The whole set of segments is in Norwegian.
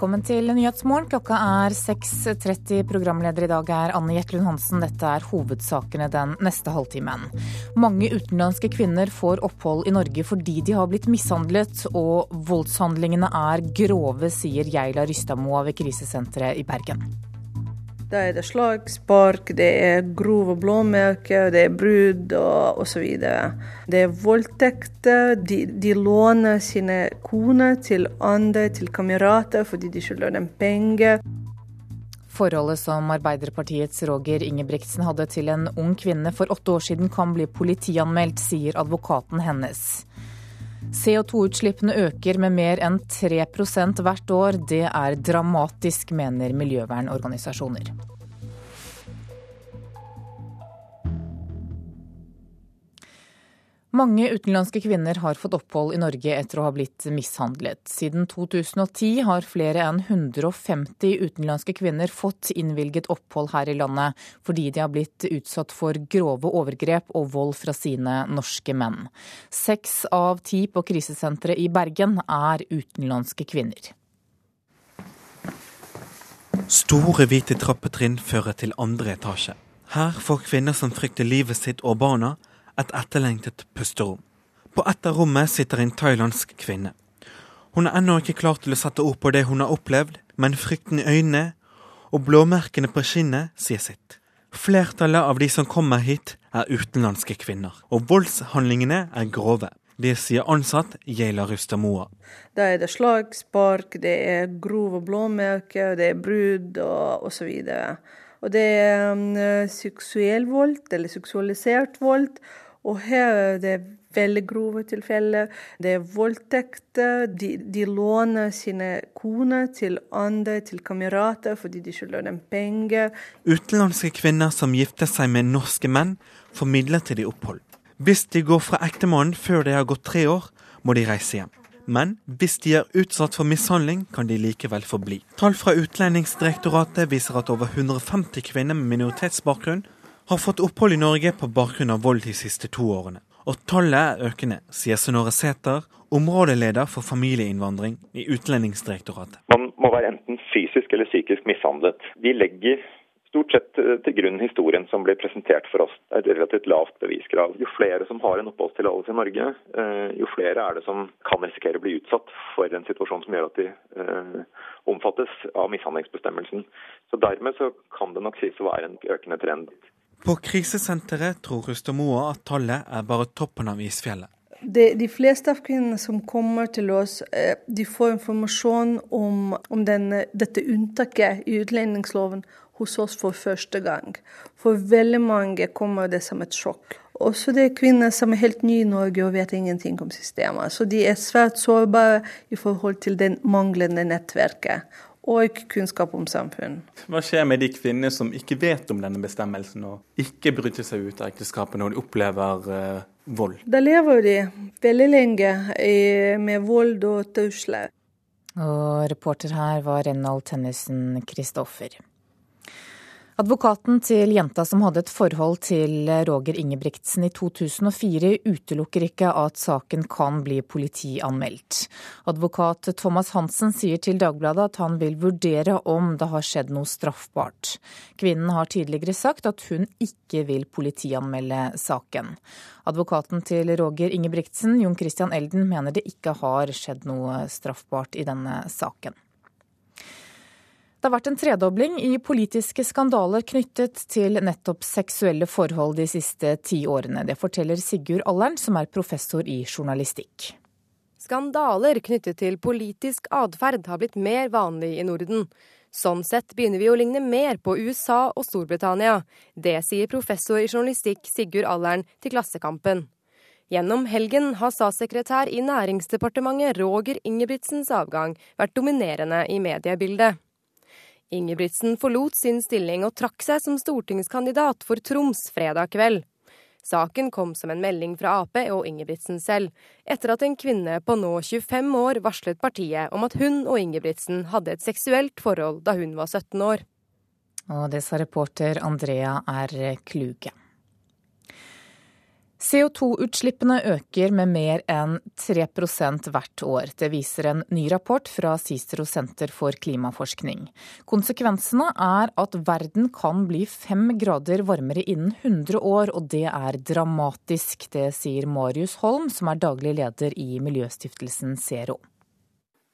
Velkommen til Nyhetsmorgen. Klokka er 6.30. Programleder i dag er Anne Jetlund Hansen. Dette er hovedsakene den neste halvtimen. Mange utenlandske kvinner får opphold i Norge fordi de har blitt mishandlet, og voldshandlingene er grove, sier Geila Rystadmoa ved krisesenteret i Bergen. Da er det slag, spark, det er grove blåmerker, det er brudd og osv. Det er voldtekter. De, de, låner sine koner til andre, til kamerater, fordi de skylder dem penger. Forholdet som Arbeiderpartiets Roger Ingebrigtsen hadde til en ung kvinne for åtte år siden kan bli politianmeldt, sier advokaten hennes. CO2-utslippene øker med mer enn 3% hvert år. Det er dramatisk, mener miljøvernorganisasjoner. Mange utenlandske kvinner har fått opphold i Norge etter å ha blitt mishandlet. Siden 2010 har flere enn 150 utenlandske kvinner fått innvilget opphold her i landet fordi de har blitt utsatt for grove overgrep og vold fra sine norske menn. Seks av ti på krisesenteret i Bergen er utenlandske kvinner. Store hvite trappetrinn fører til andre etasje. Her får kvinner som frykter livet sitt og barna, et etterlengtet pusterom. På ett av rommet sitter en thailandsk kvinne. Hun er ennå ikke klar til å sette ord på det hun har opplevd, men frykten i øynene og blåmerkene på skinnet sier sitt. Flertallet av de som kommer hit, er utenlandske kvinner, og voldshandlingene er grove. Det sier ansatt Geila Rustamoa. Da er det slag, spark, det er grove blåmerker, det er brudd og osv. Og det er um, seksuell vold, eller seksualisert vold. Og her er det veldig grove tilfeller. Det er voldtekter. De, de, låner sine koner til andre, til kamerater, fordi de skylder dem penger. Utenlandske kvinner som gifter seg med norske menn, får midlertidig opphold. Hvis de går fra ektemannen før det har gått tre år, må de reise hjem. Men hvis de er utsatt for mishandling, kan de likevel få bli. Tall fra Utlendingsdirektoratet viser at over 150 kvinner med minoritetsbakgrunn har fått opphold i Norge på bakgrunn av vold de siste to årene. Og tallet er økende, sier Sonore Sæther, områdeleder for familieinnvandring i Utlendingsdirektoratet. Man må være enten fysisk eller psykisk mishandlet. De legger stort sett eh, til grunn historien som blir presentert for oss. Det er et relativt lavt beviskrav. Jo flere som har en oppholdstillatelse i Norge, eh, jo flere er det som kan risikere å bli utsatt for en situasjon som gjør at de eh, omfattes av mishandlingsbestemmelsen. Så Dermed så kan det nok sies å være en økende trend. På krisesenteret tror Rustamoa at tallet er bare toppen av isfjellet. De, de, fleste av kvinnene som kommer til oss, de får informasjon om, om den, dette unntaket i utlendingsloven hos oss for første gang. For veldig mange kommer det som et sjokk. Også det er kvinner som er helt nye i Norge og vet ingenting om systemet. Så de er svært sårbare i forhold til det manglende nettverket og kunnskap om samfunn. Hva skjer med de kvinnene som ikke vet om denne bestemmelsen og ikke bryter seg ut av ekteskapet når de opplever uh, vold? Da lever de veldig lenge med vold og trusler. Og reporter her var Rennald Tennisen Kristoffer. Advokaten til jenta som hadde et forhold til Roger Ingebrigtsen i 2004, utelukker ikke at saken kan bli politianmeldt. Advokat Thomas Hansen sier til Dagbladet at han vil vurdere om det har skjedd noe straffbart. Kvinnen har tidligere sagt at hun ikke vil politianmelde saken. Advokaten til Roger Ingebrigtsen, Jon Christian Elden, mener det ikke har skjedd noe straffbart i denne saken. Det har vært en tredobling i politiske skandaler knyttet til nettopp seksuelle forhold de siste ti årene. Det forteller Sigurd Allern, som er professor i journalistikk. Skandaler knyttet til politisk atferd har blitt mer vanlig i Norden. Sånn sett begynner vi å ligne mer på USA og Storbritannia. Det sier professor i journalistikk Sigurd Allern til Klassekampen. Gjennom helgen har statssekretær i Næringsdepartementet Roger Ingebrigtsens avgang vært dominerende i mediebildet. Ingebrigtsen forlot sin stilling og trakk seg som stortingskandidat for Troms fredag kveld. Saken kom som en melding fra Ap og Ingebrigtsen selv, etter at en kvinne på nå 25 år varslet partiet om at hun og Ingebrigtsen hadde et seksuelt forhold da hun var 17 år. Og det sa reporter Andrea R. Kluge. CO2-utslippene øker med mer enn 3% hvert år. Det viser en ny rapport fra Cicero senter for klimaforskning. Konsekvensene er at verden kan bli fem grader varmere innen 100 år, og det er dramatisk. Det sier Marius Holm, som er daglig leder i miljøstiftelsen Zero.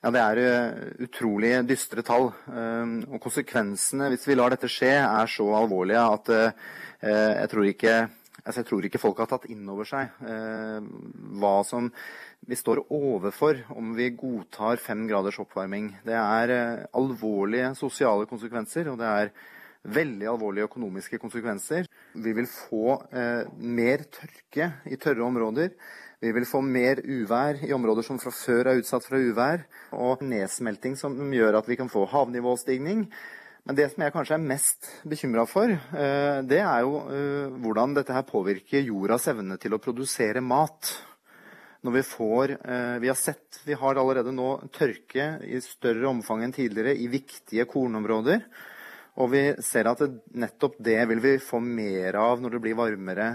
Ja, Det er eh, utrolig dystre tall. Eh, og Konsekvensene hvis vi lar dette skje, er så alvorlige at eh, jeg tror ikke altså jeg tror ikke folk har tatt inn over seg eh, hva som vi står overfor om vi godtar fem graders oppvarming. Det er eh, alvorlige sosiale konsekvenser, og det er veldig alvorlige økonomiske konsekvenser. Vi vil få eh, mer tørke i tørre områder. Vi vil få mer uvær i områder som fra før er utsatt for uvær, og nedsmelting som gjør at vi kan få havnivåstigning. Men det som jeg kanskje er mest bekymra for, eh, det er jo eh, hvordan dette her påvirker jordas evne til å produsere mat. Når vi får eh, Vi har sett Vi har allerede nå tørke i større omfang enn tidligere i viktige kornområder. Og vi ser at nettopp det vil vi få mer av når det blir varmere.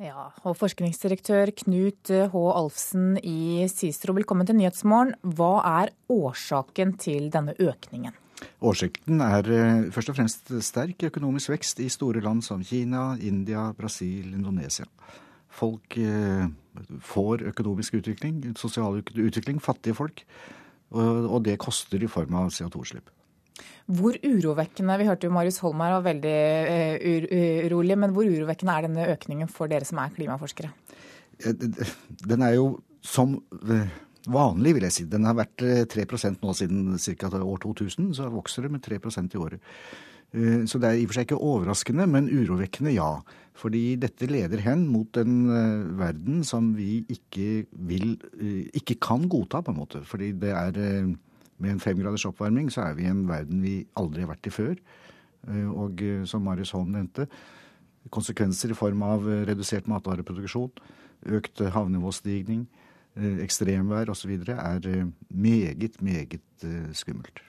Ja, og Forskningsdirektør Knut H. Alfsen i Sistro, velkommen til Nyhetsmorgen. Hva er årsaken til denne økningen? Årsaken er eh, først og fremst sterk økonomisk vekst i store land som Kina, India, Brasil, Indonesia. Folk eh, får økonomisk utvikling, sosial utvikling, fattige folk. Og det koster i form av CO2-utslipp. Hvor urovekkende Vi hørte jo Marius Holm her var veldig eh, urolig, men hvor urovekkende er denne økningen for dere som er klimaforskere? Den er jo som vanlig, vil jeg si. Den har vært 3 eh, nå siden ca. år 2000, så vokser det med 3% i året. Eh, så det er i og for seg ikke overraskende, men urovekkende, ja. Fordi dette leder hen mot en eh, verden som vi ikke vil ikke kan godta, på en måte. Fordi det er Med en femgraders oppvarming så er vi i en verden vi aldri har vært i før. Og som Marius Holm nevnte, konsekvenser i form av redusert matvareproduksjon, økt havnivåstigning, ekstremvær osv. er eh, meget, meget eh, skummelt.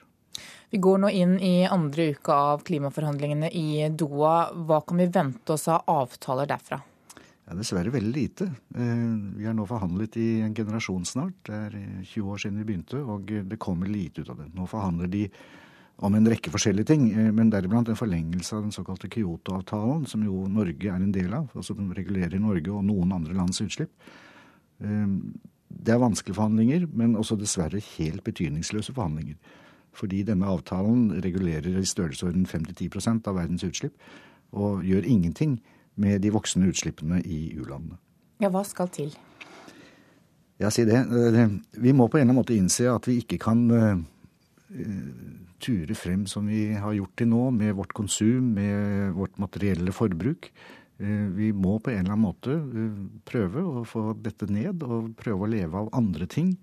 Vi går nå inn i andre uke av klimaforhandlingene i Doha. Hva kan vi vente oss av avtaler derfra? Ja, dessverre veldig lite. Vi har nå forhandlet i en generasjon snart. Det er 20 år siden vi begynte, og det kommer lite ut av det. Nå forhandler de om en rekke forskjellige ting, men deriblant en forlengelse av den såkalte Kyoto-avtalen, som jo Norge er en del av. og som regulerer Norge og noen andre lands utslipp. Det er vanskelige forhandlinger, men også dessverre helt betydningsløse forhandlinger. Fordi denne avtalen regulerer i størrelsesorden 5-10% av verdens utslipp, og gjør ingenting med de voksende utslippene i u-landene. Ja, hva skal til? Ja, si det. Vi må på en eller annen måte innse at vi ikke kan eh, ture frem som vi har gjort til nå, med vårt konsum, med vårt materielle forbruk. Eh, vi må på en eller annen måte eh, prøve å få dette ned, og prøve å leve av andre ting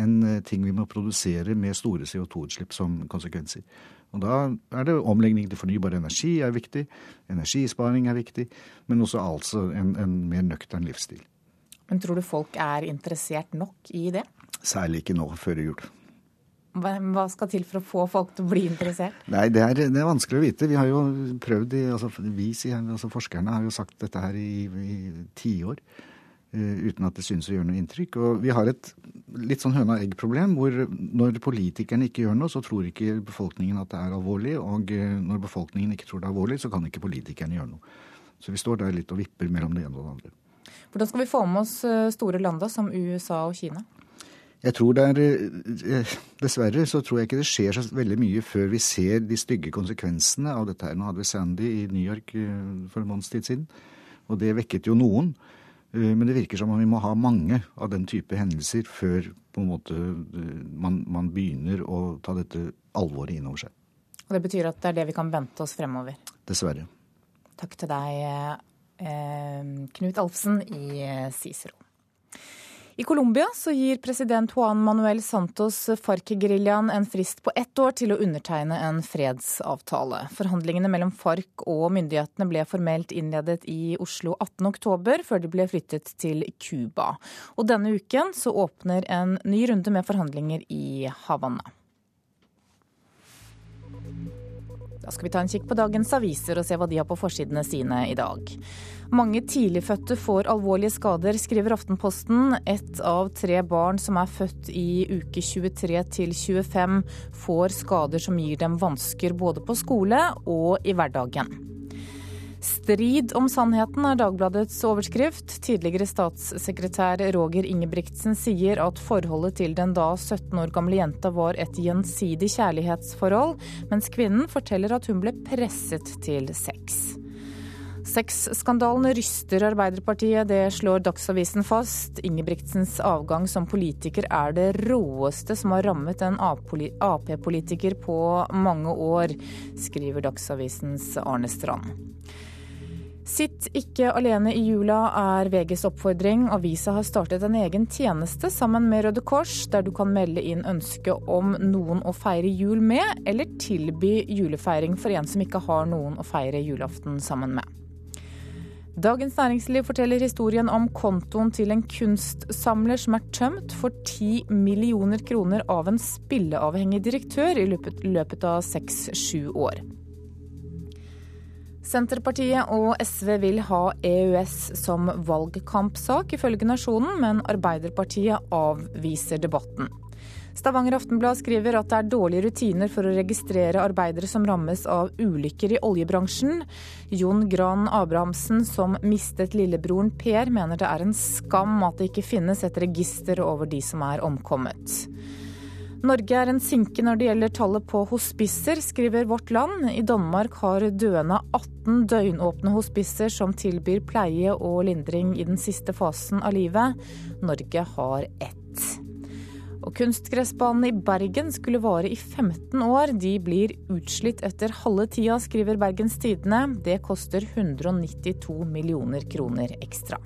enn eh, ting vi må produsere med store CO2-utslipp som konsekvenser. Og Da er det omlegging til fornybar energi er viktig, energisparing er viktig, men også altså en, en mer nøktern livsstil. Men tror du folk er interessert nok i det? Særlig ikke nå før jul. Hva skal til for å få folk til å bli interessert? Nei, Det er, det er vanskelig å vite. Vi har jo prøvd, altså, vi, altså forskerne har jo sagt dette her i, i tiår. Uh, uten at det synes å gjøre noe inntrykk. Og vi har et litt sånn høna-egg-problem, hvor når politikerne ikke gjør noe, så tror ikke befolkningen at det er alvorlig. Og uh, når befolkningen ikke tror det er alvorlig, så kan ikke politikerne gjøre noe. Så vi står der litt og vipper mellom det ene og det andre. Hvordan skal vi få med oss eh, store land som USA og Kina? Jeg tror det er eh, Dessverre så tror jeg ikke det skjer så veldig mye før vi ser de stygge konsekvensene av dette her. Nå hadde vi Sandy i New York eh, for en måneds tid siden, og det vekket jo noen. Eh, men det virker som om vi må ha mange av den type hendelser før måte man, man begynner å ta dette alvoret inn over seg. Og Det betyr at det er det vi kan vente oss fremover? Dessverre. Takk til deg, Knut Alfsen i Cicero. I Colombia gir president Juan Manuel Santos FARC-geriljaen en frist på ett år til å undertegne en fredsavtale. Forhandlingene mellom FARC og myndighetene ble formelt innledet i Oslo 18.10, før de ble flyttet til Cuba. Og denne uken så åpner en ny runde med forhandlinger i Havanna. Da skal vi ta en kikk på dagens aviser og se hva de har på forsidene sine i dag. Mange tidligfødte får alvorlige skader, skriver Aftenposten. Ett av tre barn som er født i uke 23 til 25 får skader som gir dem vansker både på skole og i hverdagen. Strid om sannheten er Dagbladets overskrift. Tidligere statssekretær Roger Ingebrigtsen sier at forholdet til den da 17 år gamle jenta var et gjensidig kjærlighetsforhold, mens kvinnen forteller at hun ble presset til sex. Sexskandalen ryster Arbeiderpartiet, det slår Dagsavisen fast. Ingebrigtsens avgang som politiker er det råeste som har rammet en Ap-politiker på mange år, skriver Dagsavisens Arne Strand. Sitt ikke alene i jula er VGs oppfordring. Avisa har startet en egen tjeneste sammen med Røde Kors, der du kan melde inn ønske om noen å feire jul med, eller tilby julefeiring for en som ikke har noen å feire julaften sammen med. Dagens Næringsliv forteller historien om kontoen til en kunstsamler som er tømt for ti millioner kroner av en spilleavhengig direktør i løpet av seks-sju år. Senterpartiet og SV vil ha EØS som valgkampsak, ifølge Nasjonen, men Arbeiderpartiet avviser debatten. Stavanger Aftenblad skriver at det er dårlige rutiner for å registrere arbeidere som rammes av ulykker i oljebransjen. Jon Gran Abrahamsen, som mistet lillebroren Per, mener det er en skam at det ikke finnes et register over de som er omkommet. Norge er en sinke når det gjelder tallet på hospicer, skriver Vårt Land. I Danmark har døende 18 døgnåpne hospicer som tilbyr pleie og lindring i den siste fasen av livet. Norge har ett. Og kunstgressbanene i Bergen skulle vare i 15 år. De blir utslitt etter halve tida, skriver Bergens Tidende. Det koster 192 millioner kroner ekstra.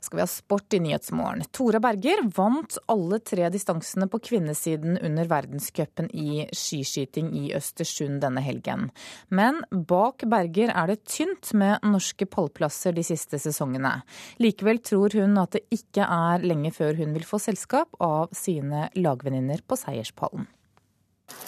Skal vi ha sport i Nyhetsmorgen. Tora Berger vant alle tre distansene på kvinnesiden under verdenscupen i skiskyting i Østersund denne helgen. Men bak Berger er det tynt med norske pallplasser de siste sesongene. Likevel tror hun at det ikke er lenge før hun vil få selskap av sine lagvenninner på seierspallen.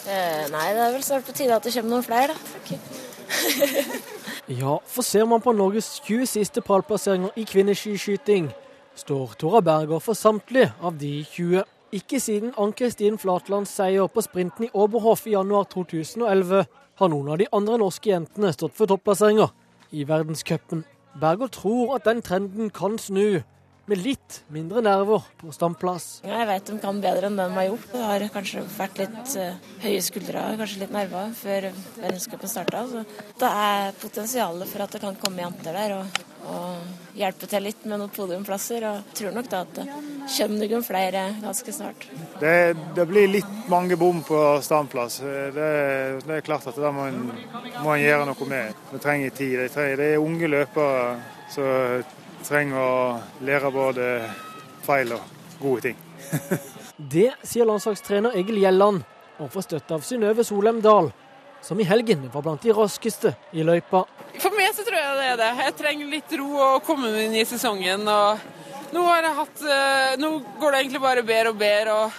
Eh, nei, det er vel snart på tide at det kommer noen flere, da. Okay. Ja, for ser man på Norges 20 siste pallplasseringer i kvinneskiskyting, står Tora Berger for samtlige av de 20. Ikke siden Ann-Kristin Flatlands seier på sprinten i Oberhof i januar 2011 har noen av de andre norske jentene stått for topplasseringer i verdenscupen. Berger tror at den trenden kan snu, med litt mindre nerver på standplass. Ja, jeg vet de kan bedre enn de har gjort. Det har kanskje vært litt uh, høye skuldre kanskje litt nerver før verdenscupen starta. Så det er potensial for at det kan komme jenter der og, og hjelpe til litt med noen podiumplasser. Og jeg tror nok da at det kommer noen flere ganske snart. Det, det blir litt mange bom på standplass. Det, det, er klart at det må en, må en gjøre noe med. Det trenger tid. Det, trenger, det er unge løpere. så trenger å lære både feil og gode ting. det sier landslagstrener Egil Gjelland, og får støtte av Synnøve Solheim Dahl, som i helgen var blant de raskeste i løypa. For meg så tror jeg det er det. Jeg trenger litt ro og komme meg inn i sesongen. og nå, hatt, eh, nå går det egentlig bare bedre og bedre. og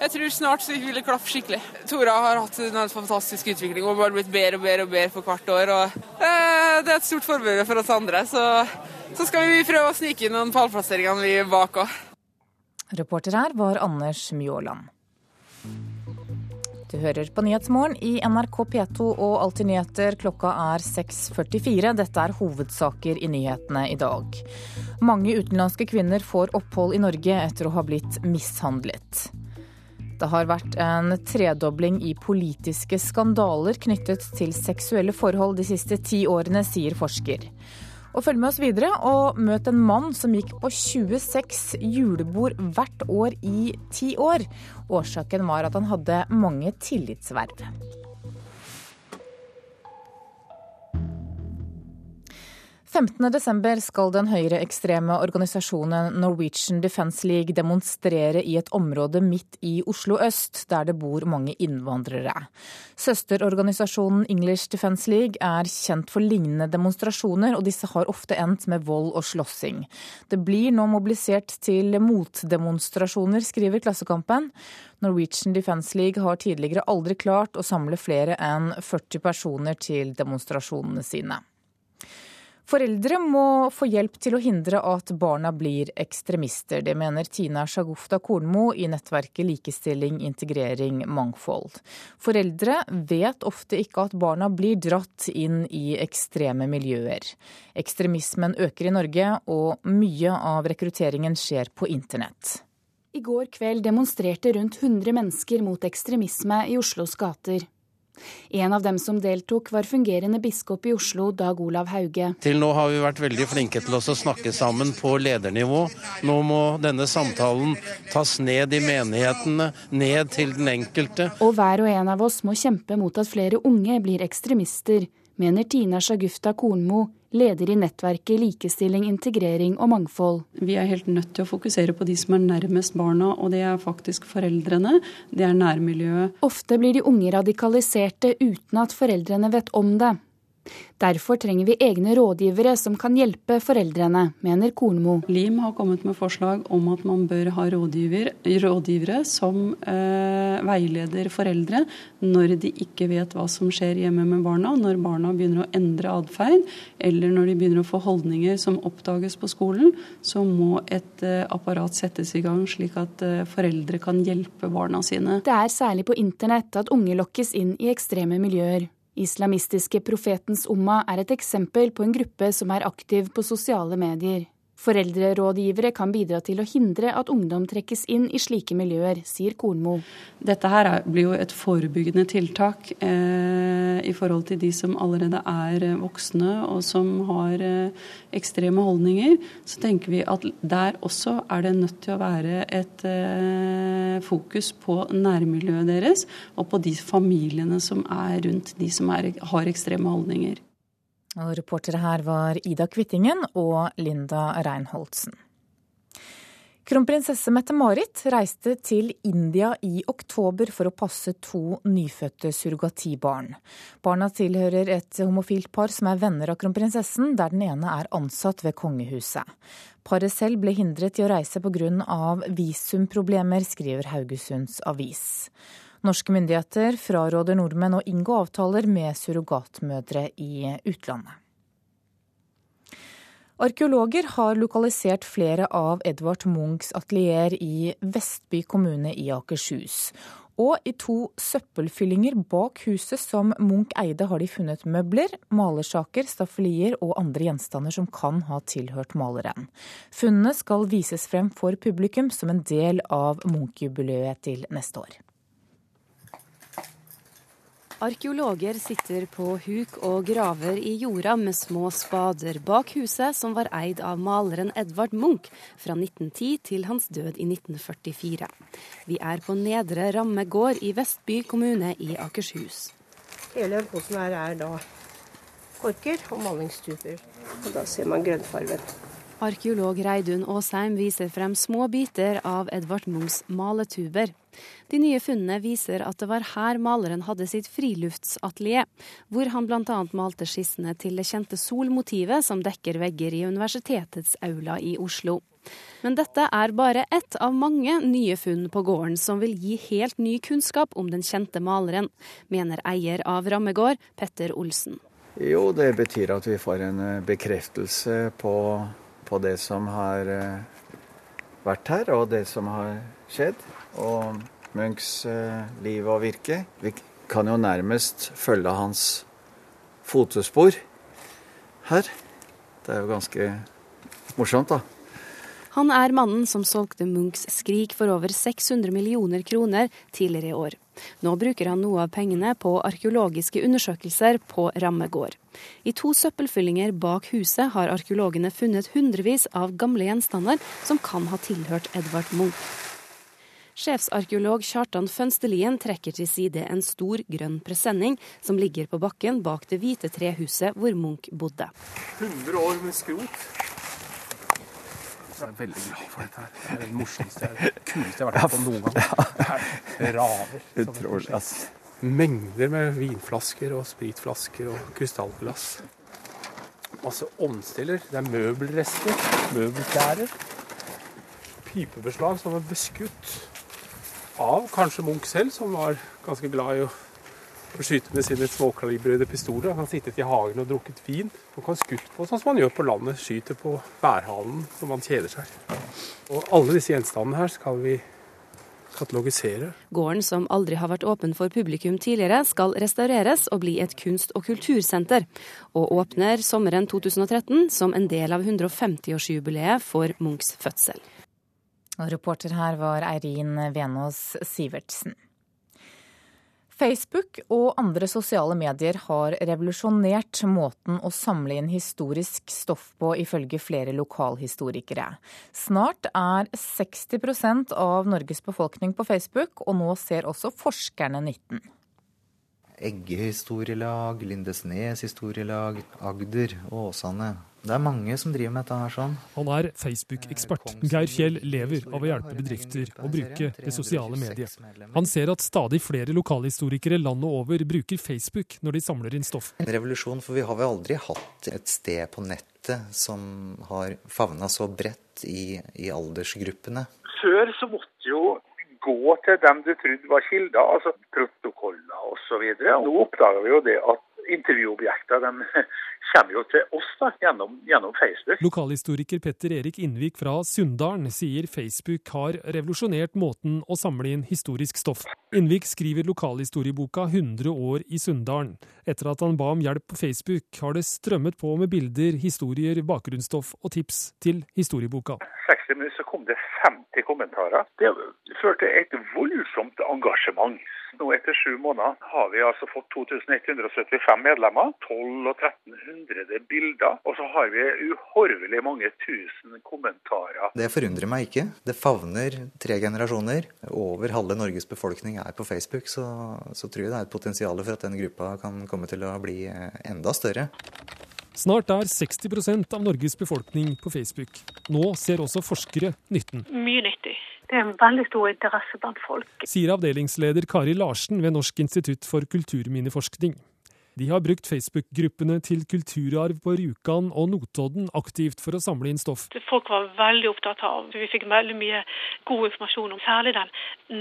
jeg tror snart så vil det klaffe skikkelig. Tora har hatt en fantastisk utvikling og bare blitt bedre og bedre og bedre for hvert år. og eh, Det er et stort forbilde for oss andre. så så skal vi prøve å snike inn noen pallplasseringer vi er bak òg. Reporter her var Anders Mjåland. Du hører på Nyhetsmorgen i NRK P2 og Alltid nyheter. Klokka er 6.44. Dette er hovedsaker i nyhetene i dag. Mange utenlandske kvinner får opphold i Norge etter å ha blitt mishandlet. Det har vært en tredobling i politiske skandaler knyttet til seksuelle forhold de siste ti årene, sier forsker. Og følg med oss videre og møt en mann som gikk på 26 julebord hvert år i ti år. Årsaken var at han hadde mange tillitsverv. 15.12 skal den høyreekstreme organisasjonen Norwegian Defence League demonstrere i et område midt i Oslo øst, der det bor mange innvandrere. Søsterorganisasjonen English Defence League er kjent for lignende demonstrasjoner, og disse har ofte endt med vold og slåssing. Det blir nå mobilisert til motdemonstrasjoner, skriver Klassekampen. Norwegian Defence League har tidligere aldri klart å samle flere enn 40 personer til demonstrasjonene sine. Foreldre må få hjelp til å hindre at barna blir ekstremister. Det mener Tina Shagufta Kornmo i nettverket Likestilling, integrering, mangfold. Foreldre vet ofte ikke at barna blir dratt inn i ekstreme miljøer. Ekstremismen øker i Norge, og mye av rekrutteringen skjer på internett. I går kveld demonstrerte rundt 100 mennesker mot ekstremisme i Oslos gater. En av dem som deltok, var fungerende biskop i Oslo, Dag Olav Hauge. Til nå har vi vært veldig flinke til å snakke sammen på ledernivå. Nå må denne samtalen tas ned i menighetene, ned til den enkelte. Og hver og en av oss må kjempe mot at flere unge blir ekstremister, mener Tina Shagufta Kornmo, leder i nettverket Likestilling, integrering og mangfold. Vi er helt nødt til å fokusere på de som er nærmest barna, og det er faktisk foreldrene. Det er nærmiljøet. Ofte blir de unge radikaliserte uten at foreldrene vet om det. Derfor trenger vi egne rådgivere som kan hjelpe foreldrene, mener Kornmo. LIM har kommet med forslag om at man bør ha rådgiver, rådgivere som eh, veileder foreldre når de ikke vet hva som skjer hjemme med barna, når barna begynner å endre atferd, eller når de begynner å få holdninger som oppdages på skolen, så må et eh, apparat settes i gang slik at eh, foreldre kan hjelpe barna sine. Det er særlig på internett at unge lokkes inn i ekstreme miljøer. Islamistiske Profetens Umma er et eksempel på en gruppe som er aktiv på sosiale medier. Foreldrerådgivere kan bidra til å hindre at ungdom trekkes inn i slike miljøer, sier Kornmo. Dette her blir jo et forebyggende tiltak eh, i forhold til de som allerede er voksne og som har eh, ekstreme holdninger. Så tenker vi at der også er det nødt til å være et eh, fokus på nærmiljøet deres og på de familiene som er rundt de som er, har ekstreme holdninger. Og reportere her var Ida Kvittingen og Linda Reinholdsen. Kronprinsesse Mette-Marit reiste til India i oktober for å passe to nyfødte surrogatibarn. Barna tilhører et homofilt par som er venner av kronprinsessen, der den ene er ansatt ved kongehuset. Paret selv ble hindret i å reise pga. visumproblemer, skriver Haugesunds Avis. Norske myndigheter fraråder nordmenn å inngå avtaler med surrogatmødre i utlandet. Arkeologer har lokalisert flere av Edvard Munchs atelier i Vestby kommune i Akershus. Og i to søppelfyllinger bak huset som Munch eide, har de funnet møbler, malersaker, staffelier og andre gjenstander som kan ha tilhørt maleren. Funnene skal vises frem for publikum som en del av Munch-jubileet til neste år. Arkeologer sitter på huk og graver i jorda med små spader bak huset som var eid av maleren Edvard Munch fra 1910 til hans død i 1944. Vi er på Nedre Ramme gård i Vestby kommune i Akershus. Hele posen her er da korker og malingstuber. Og da ser man grønnfargen. Arkeolog Reidun Aasheim viser frem små biter av Edvard Munchs maletuber. De nye funnene viser at det var her maleren hadde sitt friluftsatelier, hvor han bl.a. malte skissene til det kjente solmotivet som dekker vegger i universitetets aula i Oslo. Men dette er bare ett av mange nye funn på gården som vil gi helt ny kunnskap om den kjente maleren, mener eier av Rammegård, Petter Olsen. Jo, det betyr at vi får en eh, bekreftelse på på det som har eh, vært her, og det som har skjedd. Og Munchs eh, liv og virke. Vi kan jo nærmest følge hans fotespor her. Det er jo ganske morsomt, da. Han er mannen som solgte Munchs 'Skrik' for over 600 millioner kroner tidligere i år. Nå bruker han noe av pengene på arkeologiske undersøkelser på Ramme gård. I to søppelfyllinger bak huset har arkeologene funnet hundrevis av gamle gjenstander som kan ha tilhørt Edvard Munch. Sjefsarkeolog Kjartan Fønstelien trekker til side en stor grønn presenning som ligger på bakken bak det hvite trehuset hvor Munch bodde. 100 år med skrot. Jeg er veldig glad for dette. her. Det er det morsomste, det kuleste jeg har vært med på noen gang. Det er raver. Utrolig, ass. Mengder med vinflasker og spritflasker og krystallglass. Masse ovnstiller. Det er møbelrester, møbelklærer. Pipebeslag som er beskutt av kanskje Munch selv, som var ganske glad i å skyte med sine småkalibrede pistoler. Han har sittet i hagen og drukket vin og kan skutt på sånn som man gjør på landet. Skyter på værhalen når man kjeder seg. Og alle disse gjenstandene her skal vi katalogisere. Gården, som aldri har vært åpen for publikum tidligere, skal restaureres og bli et kunst- og kultursenter, og åpner sommeren 2013 som en del av 150-årsjubileet for Munchs fødsel. Og reporter her var Eirin Venås Sivertsen. Facebook og andre sosiale medier har revolusjonert måten å samle inn historisk stoff på, ifølge flere lokalhistorikere. Snart er 60% av Norges befolkning på Facebook, og nå ser også forskerne nytten. Egge historielag, Lindesnes historielag, Agder, Åsane. Det er mange som driver med dette her sånn. Han er Facebook-ekspert. Geir Fjell lever av å hjelpe bedrifter å bruke det sosiale mediet. Han ser at stadig flere lokalhistorikere landet over bruker Facebook når de samler inn stoff. En revolusjon, for vi har vel aldri hatt et sted på nettet som har favna så bredt i, i aldersgruppene. Før så måtte jo gå til dem du trodde var kilder, altså protokoller osv. Nå oppdager vi jo det at intervjuobjekter de kommer jo til oss da, gjennom, gjennom Facebook. Lokalhistoriker Petter Erik Innvik fra Sunndalen sier Facebook har revolusjonert måten å samle inn historisk stoff. Innvik skriver lokalhistorieboka 100 år i Sunndalen. Etter at han ba om hjelp på Facebook, har det strømmet på med bilder, historier, bakgrunnsstoff og tips til historieboka. 60 minutter så kom det 50 kommentarer. Det førte til et voldsomt engasjement. Nå etter sju måneder har vi altså fått 2175 medlemmer, 12 og 1300 bilder, og så har vi uhorvelig mange tusen kommentarer. Det forundrer meg ikke. Det favner tre generasjoner. Over halve Norges befolkning er på Facebook, så, så tror jeg det er et potensial for at den gruppa kan komme til å bli enda større. Snart er 60% av Norges befolkning på Facebook. Nå ser også forskere nytten. Mye nyttig. Det er en veldig stor interesse blant folk. Sier avdelingsleder Kari Larsen ved Norsk institutt for kulturminneforskning. De har brukt Facebook-gruppene til kulturarv på Rjukan og Notodden aktivt for å samle inn stoff. Folk var veldig opptatt av. Vi fikk veldig mye god informasjon om særlig den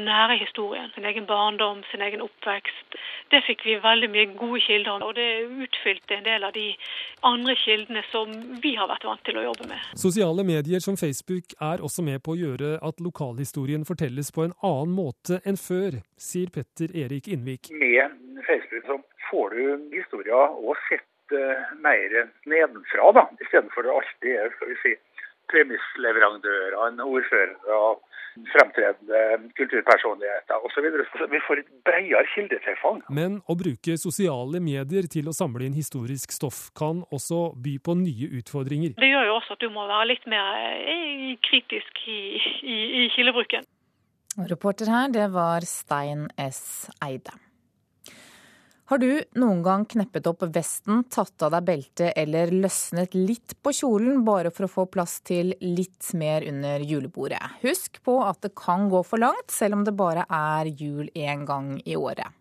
nære historien. Sin egen barndom, sin egen oppvekst. Det fikk vi veldig mye gode kilder om, og det utfylte en del av de andre kildene som vi har vært vant til å jobbe med. Sosiale medier som Facebook er også med på å gjøre at lokalhistorien fortelles på en annen måte enn før, sier Petter Erik Innvik. Med Facebook så får du historier òg sett uh, mer nedenfra, da, istedenfor det alltid er skal vi si, premissleverandørene, ordførere, fremtredende kulturpersonligheter osv. Så vi får et bredere kildetilfang. Men å bruke sosiale medier til å samle inn historisk stoff kan også by på nye utfordringer. Det gjør jo også at du må være litt mer kritisk i, i, i kildebruken. Reporter her, det var Stein S. Eide. Har du noen gang kneppet opp vesten, tatt av deg beltet eller løsnet litt på kjolen bare for å få plass til litt mer under julebordet? Husk på at det kan gå for langt, selv om det bare er jul én gang i året.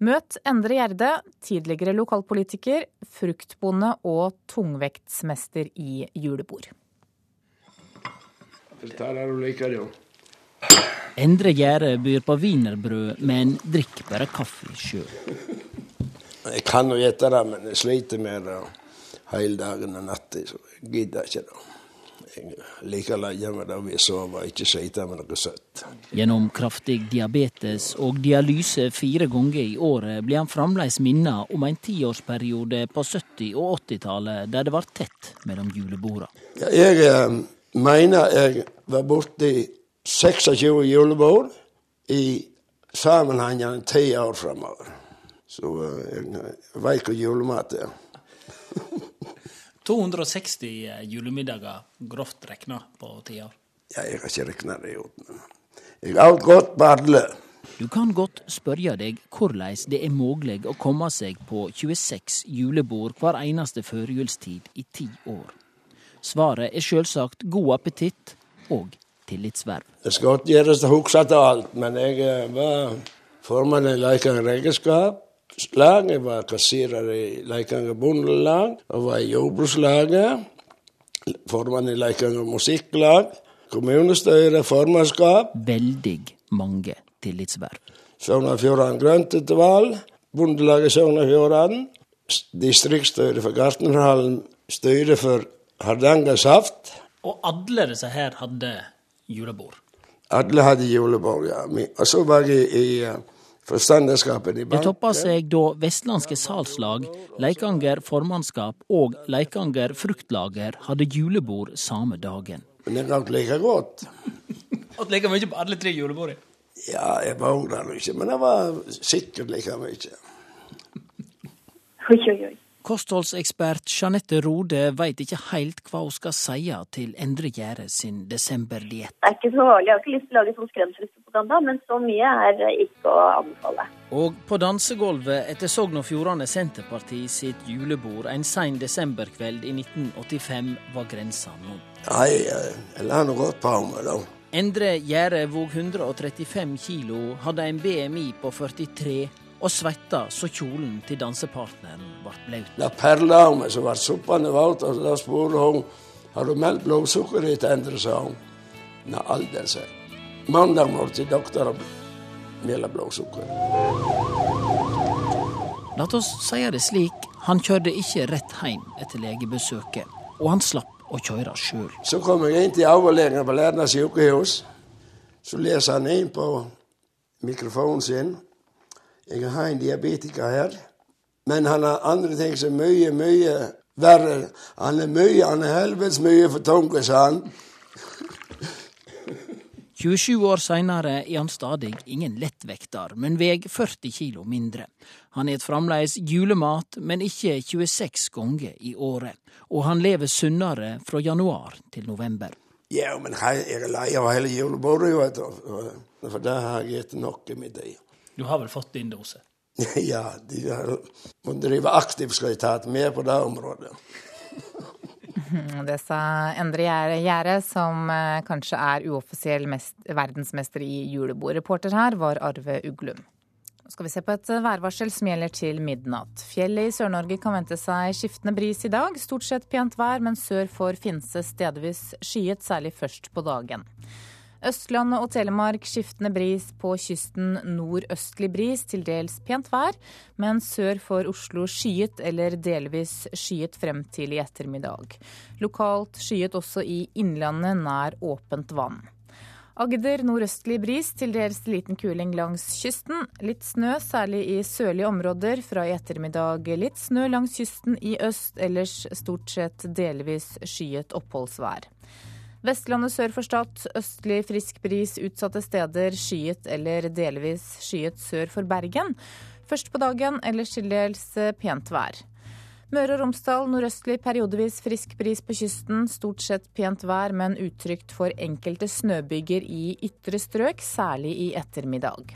Møt Endre Gjerde, tidligere lokalpolitiker, fruktbonde og tungvektsmester i julebord. Dette er det du liker, jo. Endre Gjerde byr på wienerbrød, men drikk bare kaffe sjøl. Jeg kan jo gjette det, men jeg sliter med det hele dagen og natta, så jeg gidder ikke det. Jeg liker å legge meg der vi sover, ikke slite med noe søtt. Gjennom kraftig diabetes og dialyse fire ganger i året blir han fremdeles minnet om en tiårsperiode på 70- og 80-tallet der det var tett mellom julebordene. Jeg eh, mener jeg var borti 26 julebord i sammenhengende ti år framover. Så jeg veit hva julemat er. 260 julemiddager, grovt regna, på ti år? Ja, jeg har ikke regna det ut. Jeg har alt godt på alle. Du kan godt spørre deg hvordan det er mulig å komme seg på 26 julebord hver eneste førjulstid i ti år. Svaret er selvsagt god appetitt og tillitsverv. Det skal godt gjøres å huske til alt, men jeg eh, var formann i Leikanger regnskapslag, jeg var kassirer i Leikanger bondelag, og var i jordbrukslaget, formann i Leikanger musikklag, kommunestyre, formannskap. Veldig mange tillitsverv. Sogn og Fjordane grøntutvalg, Bondelaget Sogn og Fjordane, distriktsstyre for Gartnerhallen, styre for Hardangersaft. Og alle disse her hadde julebord? Alle hadde julebord, ja. Og så var jeg i, i uh, forstanderskapet i banken. Det toppa seg da Vestlandske Salslag, Leikanger formannskap og Leikanger fruktlager hadde julebord samme dagen. Men det gikk like godt. Åt like mye på alle tre julebordene? Ja, jeg vågna nå ikke, men det var sikkert like mye. Oi, oi, oi. Kostholdsekspert Jeanette Rode veit ikke helt hva hun skal si til Endre Gjære sin desemberdiett. Det er ikke så farlig, jeg har ikke lyst til å lage sånn skremselspropaganda, men så mye er ikke å anbefale. Og på dansegulvet etter Sogn og Fjordane Senterparti sitt julebord en sein desemberkveld i 1985 var grensa nådd. Nei, jeg la nå godt på meg, da. Endre Gjære vog 135 kilo, hadde en BMI på 43 og svetta så kjolen til dansepartneren ble blaut. Det perla av meg, så ble soppene våt, og da spurte hun har du meldt blodsukkeret ditt, Endre, sa hun. Nei, aldri, sa jeg. Mandag morgen til doktor og melde blodsukker. La oss si det slik, han kjørte ikke rett hjem etter legebesøket, og han slapp å kjøre sjøl. Så kom jeg inn til overlegen på Lærna sykehus. Så leser han inn på mikrofonen sin. Jeg har en diabetiker her, men han har andre ting som er mye, mye verre. Han er mye, han er helvetes mye for tung, sa han. 27 år seinere er han stadig ingen lettvekter, men veg 40 kilo mindre. Han et fremdeles julemat, men ikke 26 ganger i året. Og han lever sunnere fra januar til november. Ja, men jeg er lei av hele julebordet. For det har jeg spist nok i min tid. Du har vel fått din dose? ja, de må drive aktivt skal jeg ta med på det området. Det sa Endre Gjære, som eh, kanskje er uoffisiell verdensmester i julebord. Reporter her var Arve Uglum. Nå skal vi se på et værvarsel som gjelder til midnatt. Fjellet i Sør-Norge kan vente seg skiftende bris i dag. Stort sett pent vær, men sør for Finse stedvis skyet, særlig først på dagen. Østlandet og Telemark skiftende bris på kysten nordøstlig bris, til dels pent vær, men sør for Oslo skyet eller delvis skyet frem til i ettermiddag. Lokalt skyet også i innlandet nær åpent vann. Agder nordøstlig bris, til dels liten kuling langs kysten. Litt snø, særlig i sørlige områder. Fra i ettermiddag litt snø langs kysten i øst, ellers stort sett delvis skyet oppholdsvær. Vestlandet sør for Stad østlig frisk bris utsatte steder skyet eller delvis skyet sør for Bergen. Først på dagen, ellers til dels pent vær. Møre og Romsdal nordøstlig periodevis frisk bris på kysten. Stort sett pent vær, men utrygt for enkelte snøbyger i ytre strøk, særlig i ettermiddag.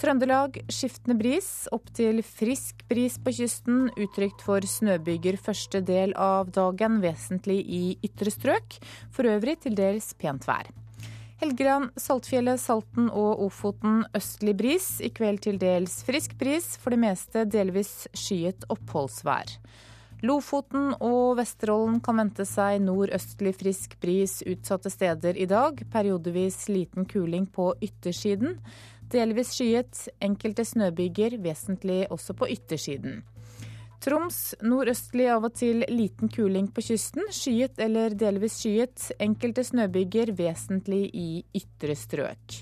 Trøndelag skiftende bris, opp til frisk bris på kysten. Utrygt for snøbyger første del av dagen, vesentlig i ytre strøk. For øvrig til dels pent vær. Helgeland, Saltfjellet, Salten og Ofoten østlig bris. I kveld til dels frisk bris, for det meste delvis skyet oppholdsvær. Lofoten og Vesterålen kan vente seg nordøstlig frisk bris utsatte steder i dag. Periodevis liten kuling på yttersiden. Delvis skyet, enkelte snøbyger, vesentlig også på yttersiden. Troms nordøstlig av og til liten kuling på kysten. Skyet eller delvis skyet. Enkelte snøbyger, vesentlig i ytre strøk.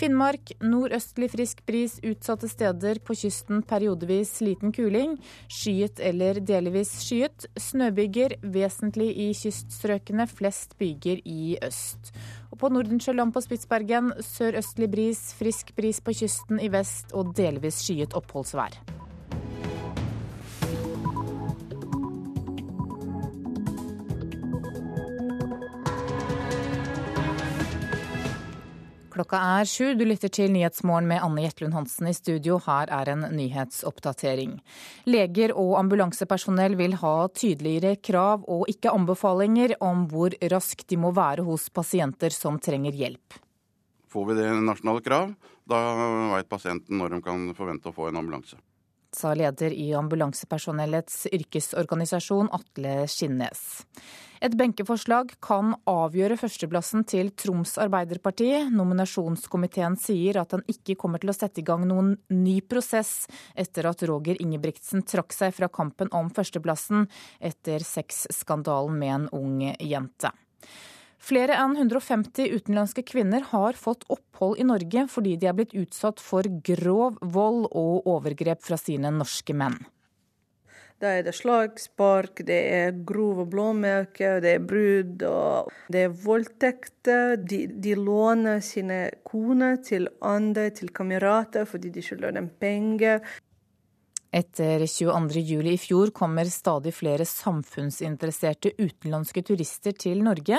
Finnmark nordøstlig frisk bris utsatte steder. På kysten periodevis liten kuling. Skyet eller delvis skyet. Snøbyger vesentlig i kyststrøkene, flest byger i øst. Og på Nordensjøland på Spitsbergen sørøstlig bris, frisk bris på kysten i vest og delvis skyet oppholdsvær. Klokka er sju. Du lytter til Nyhetsmorgen med Anne Jetlund Hansen i studio. Her er en nyhetsoppdatering. Leger og ambulansepersonell vil ha tydeligere krav og ikke anbefalinger om hvor raskt de må være hos pasienter som trenger hjelp. Får vi det nasjonale krav, da veit pasienten når de kan forvente å få en ambulanse. Sa leder i ambulansepersonellets yrkesorganisasjon Atle Skinnes. Et benkeforslag kan avgjøre førsteplassen til Troms Arbeiderparti. Nominasjonskomiteen sier at den ikke kommer til å sette i gang noen ny prosess etter at Roger Ingebrigtsen trakk seg fra kampen om førsteplassen etter sexskandalen med en ung jente. Flere enn 150 utenlandske kvinner har fått opphold i Norge fordi de er blitt utsatt for grov vold og overgrep fra sine norske menn. Da er det slag, spark, det er grove blåmerker, det er brudd og det er voldtekter. De, de, låner sine koner til andre, til kamerater, fordi de skylder dem penger. Etter 22.07 i fjor kommer stadig flere samfunnsinteresserte utenlandske turister til Norge.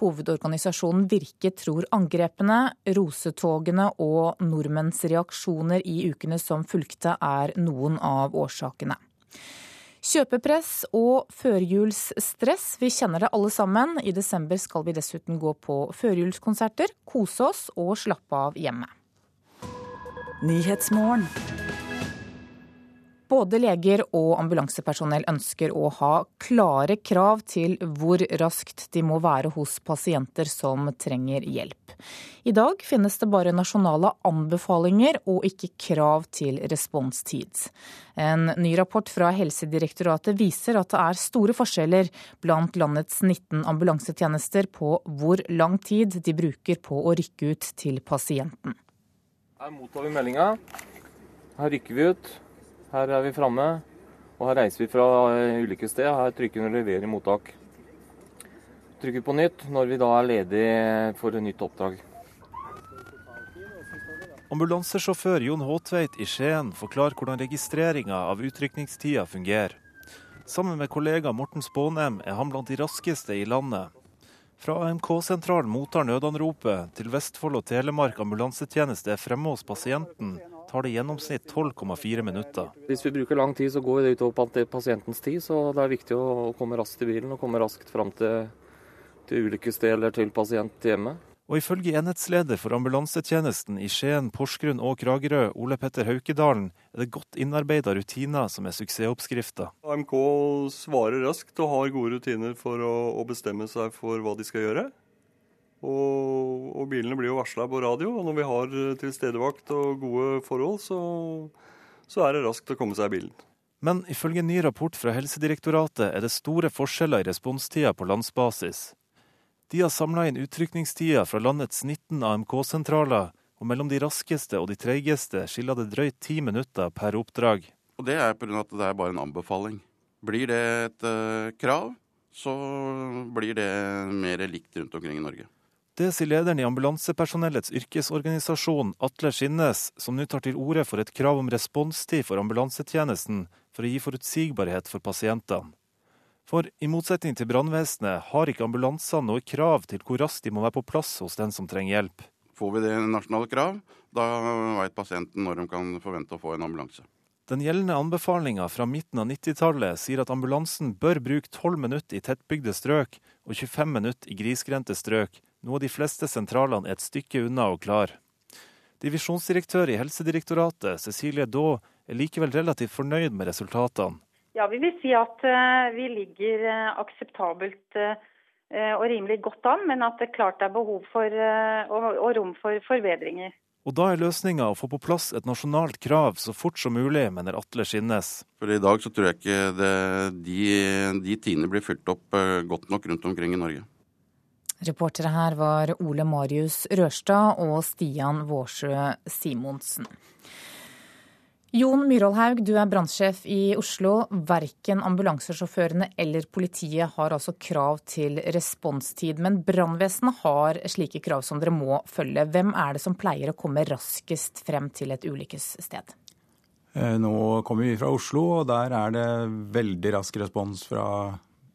Hovedorganisasjonen Virke tror angrepene, rosetogene og nordmenns reaksjoner i ukene som fulgte er noen av årsakene. Kjøpepress og førjulsstress, vi kjenner det alle sammen. I desember skal vi dessuten gå på førjulskonserter, kose oss og slappe av hjemme. Både leger og ambulansepersonell ønsker å ha klare krav til hvor raskt de må være hos pasienter som trenger hjelp. I dag finnes det bare nasjonale anbefalinger og ikke krav til responstid. En ny rapport fra Helsedirektoratet viser at det er store forskjeller blant landets 19 ambulansetjenester på hvor lang tid de bruker på å rykke ut til pasienten. Her mottar vi meldinga. Her rykker vi ut. Her er vi framme, og her reiser vi fra ulike steder. Her trykker vi 'leverer mottak'. Trykker på nytt når vi da er ledige for et nytt oppdrag. Ambulansesjåfør Jon Håtveit i Skien forklarer hvordan registreringa av utrykningstida fungerer. Sammen med kollega Morten Spånem er han blant de raskeste i landet. Fra AMK-sentralen mottar nødanropet til Vestfold og Telemark ambulansetjeneste er fremme hos pasienten tar det i gjennomsnitt 12,4 minutter. Hvis vi bruker lang tid, så går det utover pasientens tid. Så det er viktig å komme raskt i bilen og komme raskt fram til, til ulykkessted eller til pasient hjemme. Og ifølge enhetsleder for ambulansetjenesten i Skien, Porsgrunn og Kragerø, Ole Petter Haukedalen, er det godt innarbeida rutiner som er suksessoppskrifta. AMK svarer raskt og har gode rutiner for å, å bestemme seg for hva de skal gjøre. Og, og, bilene blir jo varsla på radio, og når vi har eh, tilstedevakt og gode forhold, så, så er det raskt å komme seg i bilen. Men ifølge ny rapport fra Helsedirektoratet er det store forskjeller i responstida på landsbasis. De har samla inn utrykningstida fra landets 19 AMK-sentraler, og mellom de raskeste og de treigeste skiller det drøyt ti minutter per oppdrag. Og Det er pga. at det er bare en anbefaling. Blir det et uh, krav, så blir det mer likt rundt omkring i Norge. Det sier lederen i ambulansepersonellets yrkesorganisasjon, Atle Skinnes, som nå tar til orde for et krav om responstid for ambulansetjenesten for å gi forutsigbarhet for pasientene. For i motsetning til brannvesenet har ikke ambulansene noe krav til hvor raskt de må være på plass hos den som trenger hjelp. Får vi det nasjonale krav, da vet pasienten når de kan forvente å få en ambulanse. Den gjeldende anbefalinga fra midten av 90-tallet sier at ambulansen bør bruke 12 minutter i tettbygde strøk og 25 minutter i grisgrendte strøk noe de fleste sentralene er et stykke unna og klar. Divisjonsdirektør i Helsedirektoratet, Cecilie Daa, er likevel relativt fornøyd med resultatene. Ja, Vi vil si at uh, vi ligger uh, akseptabelt uh, og rimelig godt an, men at det klart er behov for og, og rom for forbedringer. Og da er løsninga å få på plass et nasjonalt krav så fort som mulig, mener Atle Skinnes. For I dag så tror jeg ikke det, de, de tidene blir fylt opp godt nok rundt omkring i Norge. Reportere her var Ole Marius Rørstad og Stian Vårsjø Simonsen. Jon Myhrvoldhaug, du er brannsjef i Oslo. Verken ambulansesjåførene eller politiet har altså krav til responstid, men brannvesenet har slike krav som dere må følge. Hvem er det som pleier å komme raskest frem til et ulykkessted? Eh, nå kommer vi fra Oslo, og der er det veldig rask respons fra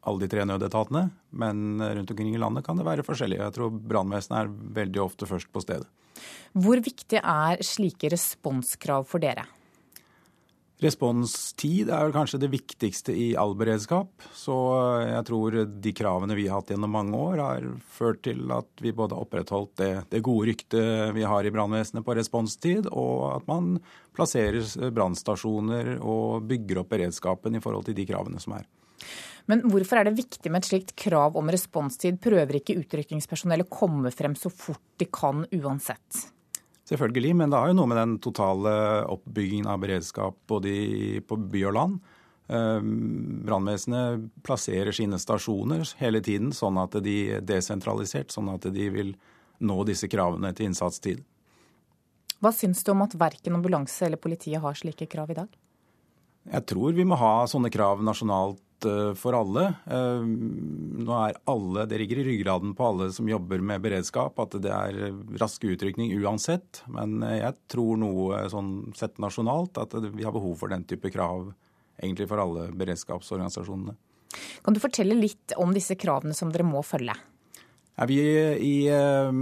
alle de tre nødetatene. Men rundt omkring i landet kan det være forskjellig. Jeg tror brannvesenet er veldig ofte først på stedet. Hvor viktig er slike responskrav for dere? Responstid er vel kanskje det viktigste i all beredskap. Så jeg tror de kravene vi har hatt gjennom mange år, har ført til at vi både har opprettholdt det, det gode ryktet vi har i brannvesenet på responstid, og at man plasserer brannstasjoner og bygger opp beredskapen i forhold til de kravene som er. Men hvorfor er det viktig med et slikt krav om responstid? Prøver ikke utrykningspersonellet komme frem så fort de kan uansett? Selvfølgelig, men det har jo noe med den totale oppbyggingen av beredskap både på by og land. Ehm, brannvesenet plasserer sine stasjoner hele tiden sånn at de er desentralisert, sånn at de vil nå disse kravene til innsatstid. Hva syns du om at verken ambulanse eller politiet har slike krav i dag? Jeg tror vi må ha sånne krav nasjonalt Eh, for alle. Eh, nå er alle, Det ligger i ryggraden på alle som jobber med beredskap, at det er rask utrykning uansett. Men eh, jeg tror noe sånn sett nasjonalt at vi har behov for den type krav egentlig for alle beredskapsorganisasjonene. Kan du fortelle litt om disse kravene som dere må følge? Er vi I uh,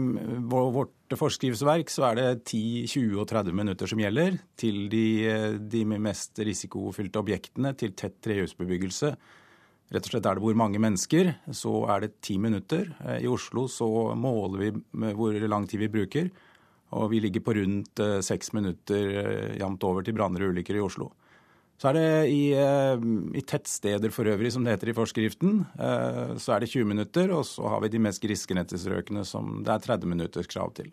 vårt forskriftsverk så er det 10, 20 og 30 minutter som gjelder til de, de mest risikofylte objektene, til tett trehusbebyggelse. Rett og slett er det hvor mange mennesker, så er det ti minutter. Eh, I Oslo så måler vi hvor lang tid vi bruker, og vi ligger på rundt seks minutter jevnt over til branner og ulykker i Oslo. Så er det i, eh, i, tettsteder for øvrig, som det heter i forskriften, eh, så er det 20 minutter. Og så har vi de mest grisgrendte strøkene som det er 30 minutters krav til.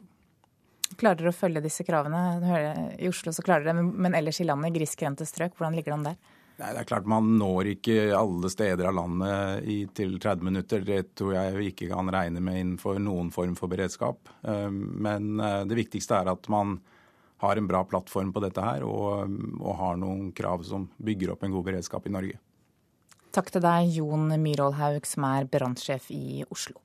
Klarer dere å følge disse kravene? I Oslo så klarer dere men ellers i landet, grisgrendte strøk, hvordan ligger det an der? Nei, det er klart Man når ikke alle steder av landet i, til 30 minutter. Det tror jeg vi ikke kan regne med innenfor noen form for beredskap. Eh, men det viktigste er at man har en bra plattform på dette her, og, og har noen krav som bygger opp en god beredskap i Norge. Takk til deg, Jon Myhrvold som er brannsjef i Oslo.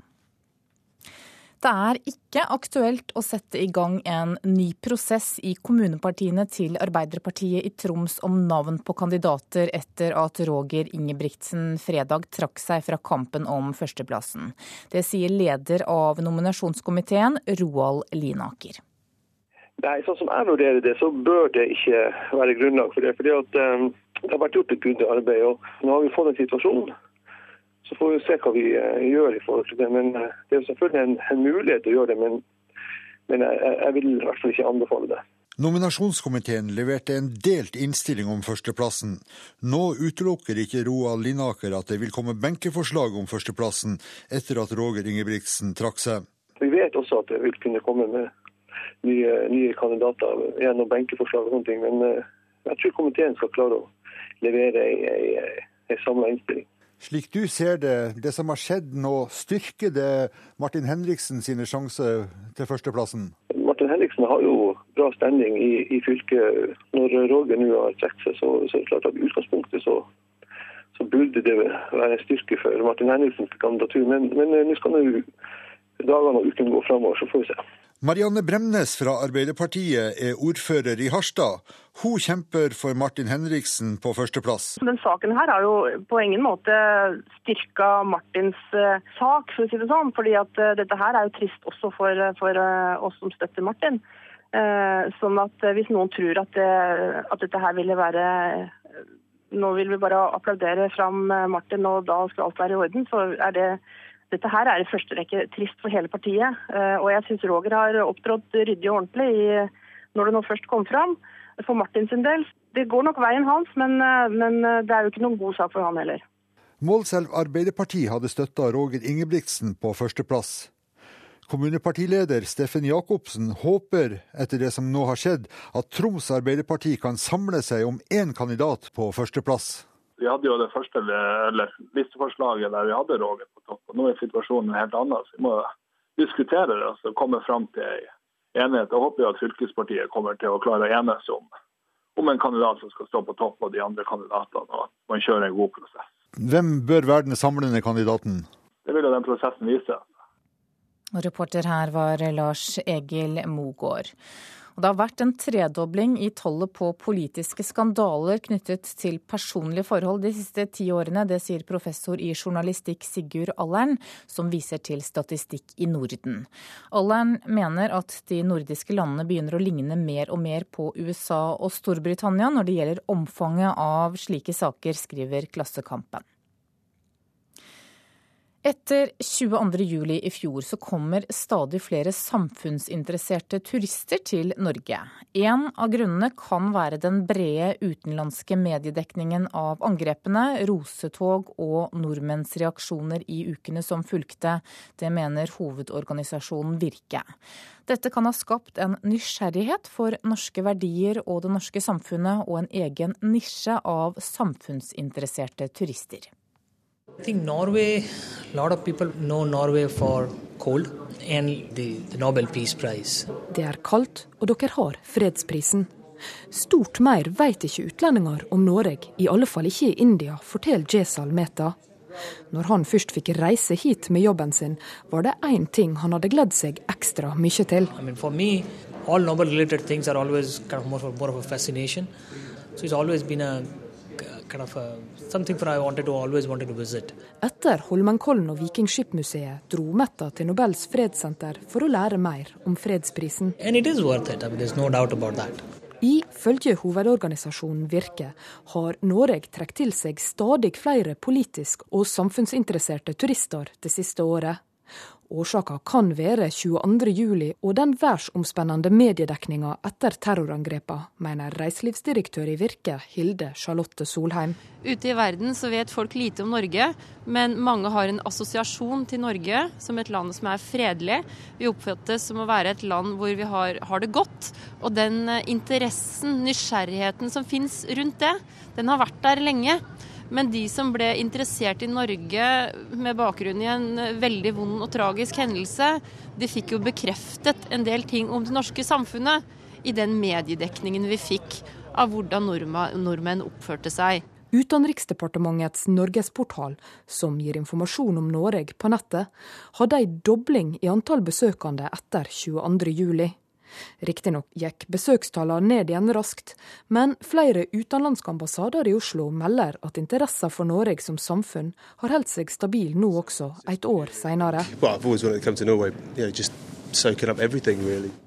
Det er ikke aktuelt å sette i gang en ny prosess i kommunepartiene til Arbeiderpartiet i Troms om navn på kandidater etter at Roger Ingebrigtsen fredag trakk seg fra kampen om førsteplassen. Det sier leder av nominasjonskomiteen, Roald Linaker. Nei, sånn som jeg vurderer det, så bør det ikke være grunnlag for det. fordi at um, Det har vært gjort et grundig arbeid. og Nå har vi fått en situasjon. Så får vi se hva vi uh, gjør i forhold til det. Men uh, Det er selvfølgelig en, en, mulighet å gjøre det, men, men jeg, jeg, vil i hvert fall ikke anbefale det. Nominasjonskomiteen leverte en delt innstilling om førsteplassen. Nå utelukker ikke Roald Linaker at det vil komme benkeforslag om førsteplassen etter at Roger Ingebrigtsen trakk seg. Vi vet også at det vil kunne komme med nye, nye kandidater gjennom benkeforslag og sånne ting. Men eh, jeg tror komiteen skal klare å levere en samla innstilling. Slik du ser det, det som har skjedd nå, styrker det Martin Henriksen sine sjanser til førsteplassen? Martin Henriksen har jo bra standing i, i fylket. Når Roger nå har trukket seg, så, så, er det klart at i utgangspunktet så, så, burde det være en styrke for Martin Henriksens kandidatur. Men, men nå skal nå dagene og uken går fremover, så får vi se. Marianne Bremnes fra Arbeiderpartiet er ordfører i Harstad. Hun kjemper for Martin Henriksen på førsteplass. Den saken her har jo på ingen måte styrka Martins uh, sak, for å si det sånn. fordi at uh, dette her er jo trist også for, for uh, oss som støtter Martin. sånn at hvis noen tror at, at, dette her ville være Nå vil vi bare applaudere fram Martin, og da skal alt være i orden, så er det dette her er i første rekke trist for hele partiet. Eh, og jeg syns Roger har opptrådt ryddig og ordentlig når det nå først kom fram. For Martin sin del. Det går nok veien hans, men, eh, men eh, det er jo ikke noen god sak for han heller. Målselv Arbeiderparti hadde støtta Roger Ingebrigtsen på førsteplass. Kommunepartileder Steffen Jacobsen håper, etter det som nå har skjedd, at Troms Arbeiderparti kan samle seg om én kandidat på førsteplass. Vi hadde jo det første listeforslaget der vi hadde Roger på Nå er situasjonen helt annen. så Vi må diskutere det og altså, komme fram til enighet. Jeg håper jo at fylkespartiet kommer til å klare å enes om, om en kandidat som skal stå på topp av de andre kandidatene, og at man kjører en god prosess. Hvem bør være den samlende kandidaten? Det vil jo den prosessen vise. Og reporter her var Lars Egil Mogård. Og det har vært en tredobling i tollet på politiske skandaler knyttet til personlige forhold de siste ti årene. Det sier professor i journalistikk Sigurd Allern, som viser til statistikk i Norden. Allern mener at de nordiske landene begynner å ligne mer og mer på USA og Storbritannia når det gjelder omfanget av slike saker, skriver Klassekampen. Etter 22.07 i fjor så kommer stadig flere samfunnsinteresserte turister til Norge. En av grunnene kan være den brede utenlandske mediedekningen av angrepene, rosetog og nordmenns reaksjoner i ukene som fulgte. Det mener hovedorganisasjonen Virke. Dette kan ha skapt en nysgjerrighet for norske verdier og det norske samfunnet, og en egen nisje av samfunnsinteresserte turister. I think Norway, a lot of people know Norway for cold and the, the Nobel Peace Prize. Det er kaldt, og dere har fredsprisen. Stort mer vet ikke utlendinger om Norge, i alle fall ikke i India, forteller Jesal Mehta. Når han først fikk reise hit med jobben sin, var det én ting han hadde gledd seg ekstra mye til. I mean, for me, all Nobel-related things are always kind of more, more of a fascination. So it's always been a kind of a, Etter Holmenkollen og Vikingskipmuseet dro Metta til Nobels fredssenter for å lære mer om fredsprisen. It is. I mean, there's no doubt about that. Ifølge hovedorganisasjonen Virke har Norge trukket til seg stadig flere politisk og samfunnsinteresserte turister det siste året. Årsaka kan være 22.07 og den verdensomspennende mediedekninga etter terrorangrepene, mener reiselivsdirektør i Virke, Hilde Charlotte Solheim. Ute i verden så vet folk lite om Norge, men mange har en assosiasjon til Norge som et land som er fredelig. Vi oppfattes som å være et land hvor vi har, har det godt. Og den eh, interessen, nysgjerrigheten som finnes rundt det, den har vært der lenge. Men de som ble interessert i Norge med bakgrunn i en veldig vond og tragisk hendelse, de fikk jo bekreftet en del ting om det norske samfunnet i den mediedekningen vi fikk av hvordan nordmenn oppførte seg. Utenriksdepartementets norgesportal, som gir informasjon om Norge på nettet, hadde ei dobling i antall besøkende etter 22.07. Riktignok gikk besøkstallene ned igjen raskt, men flere utenlandske ambassader i Oslo melder at interessen for Norge som samfunn har holdt seg stabil nå også, et år senere.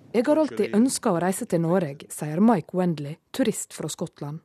Jeg har alltid ønska å reise til Norge, sier Mike Wendley, turist fra Skottland.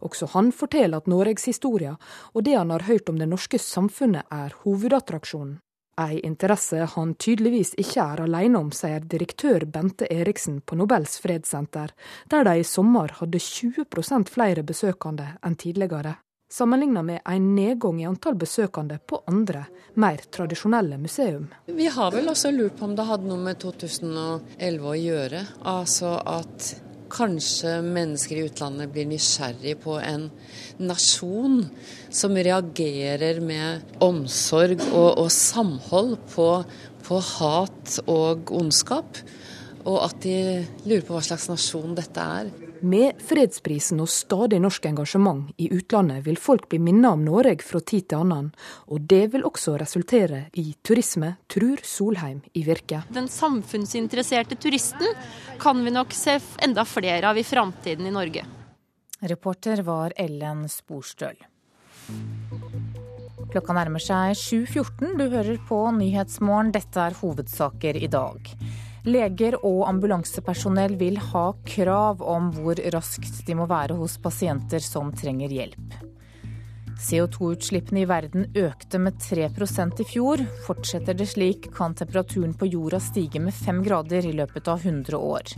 Også han forteller at norgeshistoria og det han har hørt om det norske samfunnet, er hovedattraksjonen. Ei interesse han tydeligvis ikke er alene om, sier direktør Bente Eriksen på Nobels fredssenter, der de i sommer hadde 20% flere besøkende enn tidligere. Sammenlignet med en nedgang i antall besøkende på andre, mer tradisjonelle museum. Vi har vel også lurt på om det hadde noe med 2011 å gjøre. Altså at kanskje mennesker i utlandet blir nysgjerrig på en nasjon som reagerer med omsorg og, og samhold på, på, hat og ondskap. Og at de lurer på hva slags nasjon dette er. Med fredsprisen og stadig norsk engasjement i utlandet vil folk bli minnet om Norge fra tid til annen, og det vil også resultere i turisme, tror Solheim i Virke. Den samfunnsinteresserte turisten kan vi nok se enda flere av i framtiden i Norge. Reporter var Ellen Sporstøl. Klokka nærmer seg 7.14. Du hører på Nyhetsmorgen. Dette er hovedsaker i dag. Leger og ambulansepersonell vil ha krav om hvor raskt de må være hos pasienter som trenger hjelp. CO2-utslippene i verden økte med 3% i fjor. Fortsetter det slik, kan temperaturen på jorda stige med 5 grader i løpet av 100 år.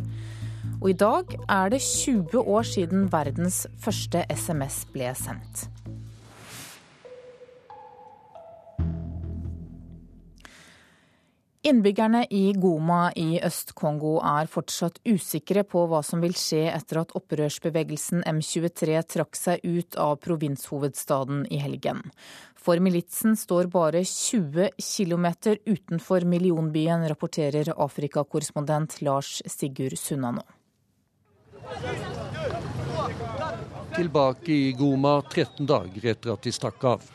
Og i dag er det 20 år siden verdens første SMS ble sendt. Innbyggerne i Goma i Øst-Kongo er fortsatt usikre på hva som vil skje etter at opprørsbevegelsen M23 trakk seg ut av provinshovedstaden i helgen. For militsen står bare 20 km utenfor millionbyen, rapporterer Afrikakorrespondent Lars Sigurd Sunnanå. Tilbake i Goma 13 dager etter at de stakk av.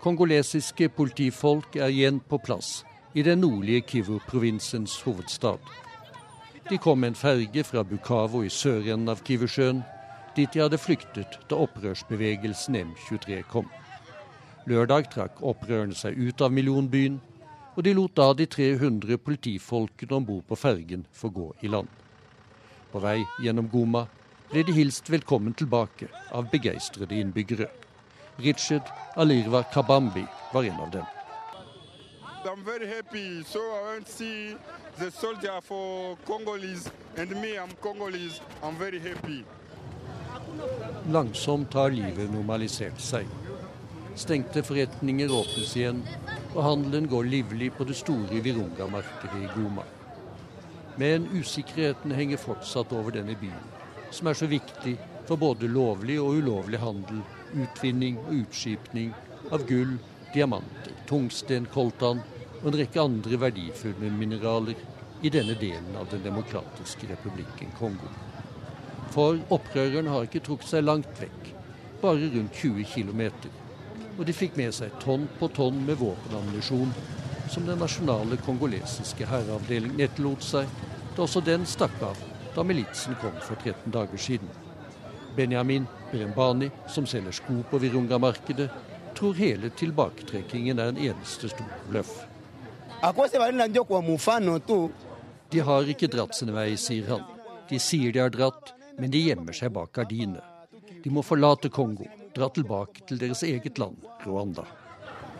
Kongolesiske politifolk er igjen på plass i den nordlige Kivu-provinsens hovedstad. De kom med en ferge fra Bukavo i sørenden av Kivusjøen, dit de hadde flyktet da opprørsbevegelsen M23 kom. Lørdag trakk opprørerne seg ut av millionbyen, og de lot da de 300 politifolkene om bord på fergen få gå i land. På vei gjennom Goma ble de hilst velkommen tilbake av begeistrede innbyggere. Richard Alirva Kabambi var en av dem. I'm very happy. So I went to see the soldier for Congolese, and me, I'm Congolese. I'm very happy. Langsomt har livet normalisert seg. Stengte forretninger åpnes igjen, og handelen går livlig på det store Virunga-markedet i Goma. Men usikkerheten henger fortsatt over denne byen, som er så viktig for både lovlig og ulovlig handel, utvinning og utskipning av gull, diamanter, tungsten, koltan og en rekke andre verdifulle mineraler i denne delen av Den demokratiske republikken Kongo. For opprørerne har ikke trukket seg langt vekk, bare rundt 20 km. Og de fikk med seg tonn på tonn med våpenammunisjon, som den nasjonale kongolesiske herreavdelingen etterlot seg da også den stakk av da militsen kom for 13 dager siden. Benjamin Brembani, som selger sko på Virunga-markedet, tror hele tilbaketrekkingen er en eneste stor bløff. De har ikke dratt sine vei, sier han. De sier de har dratt, men de gjemmer seg bak gardinene. De må forlate Kongo, dra tilbake til deres eget land, Rwanda.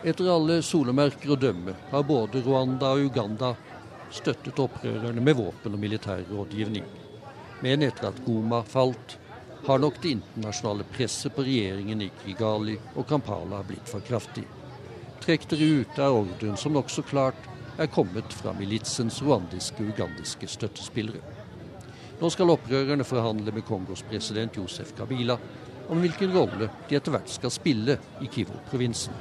Etter alle solemerker å dømme har både Rwanda og Uganda støttet opprørerne med våpen og militær rådgivning. Men etter at Goma falt, har nok det internasjonale presset på regjeringen i Kigali og Kampala blitt for kraftig. Trekk dere ut er ordren som nokså klart er kommet fra militsens rwandiske og ugandiske støttespillere. Nå skal opprørerne forhandle med Kongos president Josef Kabila om hvilken rolle de etter hvert skal spille i Kivu-provinsen.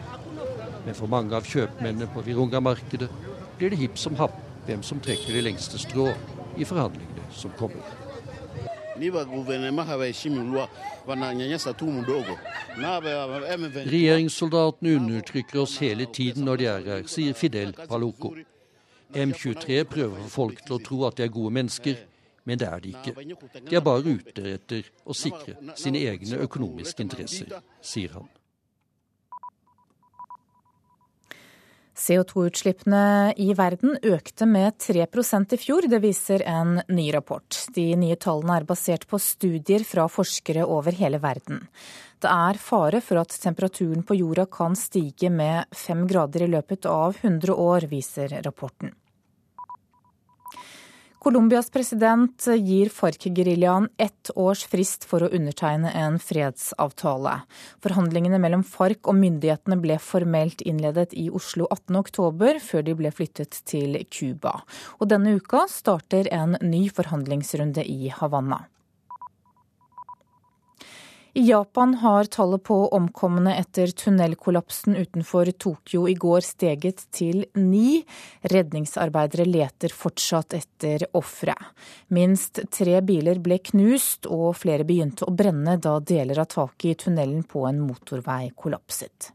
Men for mange av kjøpmennene på Virunga-markedet blir det hipp som happ hvem som trekker det lengste strå i forhandlingene som kommer. Regjeringssoldatene undertrykker oss hele tiden når de er her, sier Fidel Paloko. M23 prøver å få folk til å tro at de er gode mennesker, men det er de ikke. De er bare ute etter å sikre sine egne økonomiske interesser, sier han. CO2-utslippene i verden økte med 3% i fjor, det viser en ny rapport. De nye tallene er basert på studier fra forskere over hele verden. Det er fare for at temperaturen på jorda kan stige med fem grader i løpet av 100 år, viser rapporten. Colombias president gir FARC-geriljaen ett års frist for å undertegne en fredsavtale. Forhandlingene mellom FARC og myndighetene ble formelt innledet i Oslo 18.10, før de ble flyttet til Cuba. Og denne uka starter en ny forhandlingsrunde i Havanna. I Japan har tallet på omkomne etter tunnelkollapsen utenfor Tokyo i går steget til ni. Redningsarbeidere leter fortsatt etter ofre. Minst tre biler ble knust, og flere begynte å brenne da deler av taket i tunnelen på en motorvei kollapset.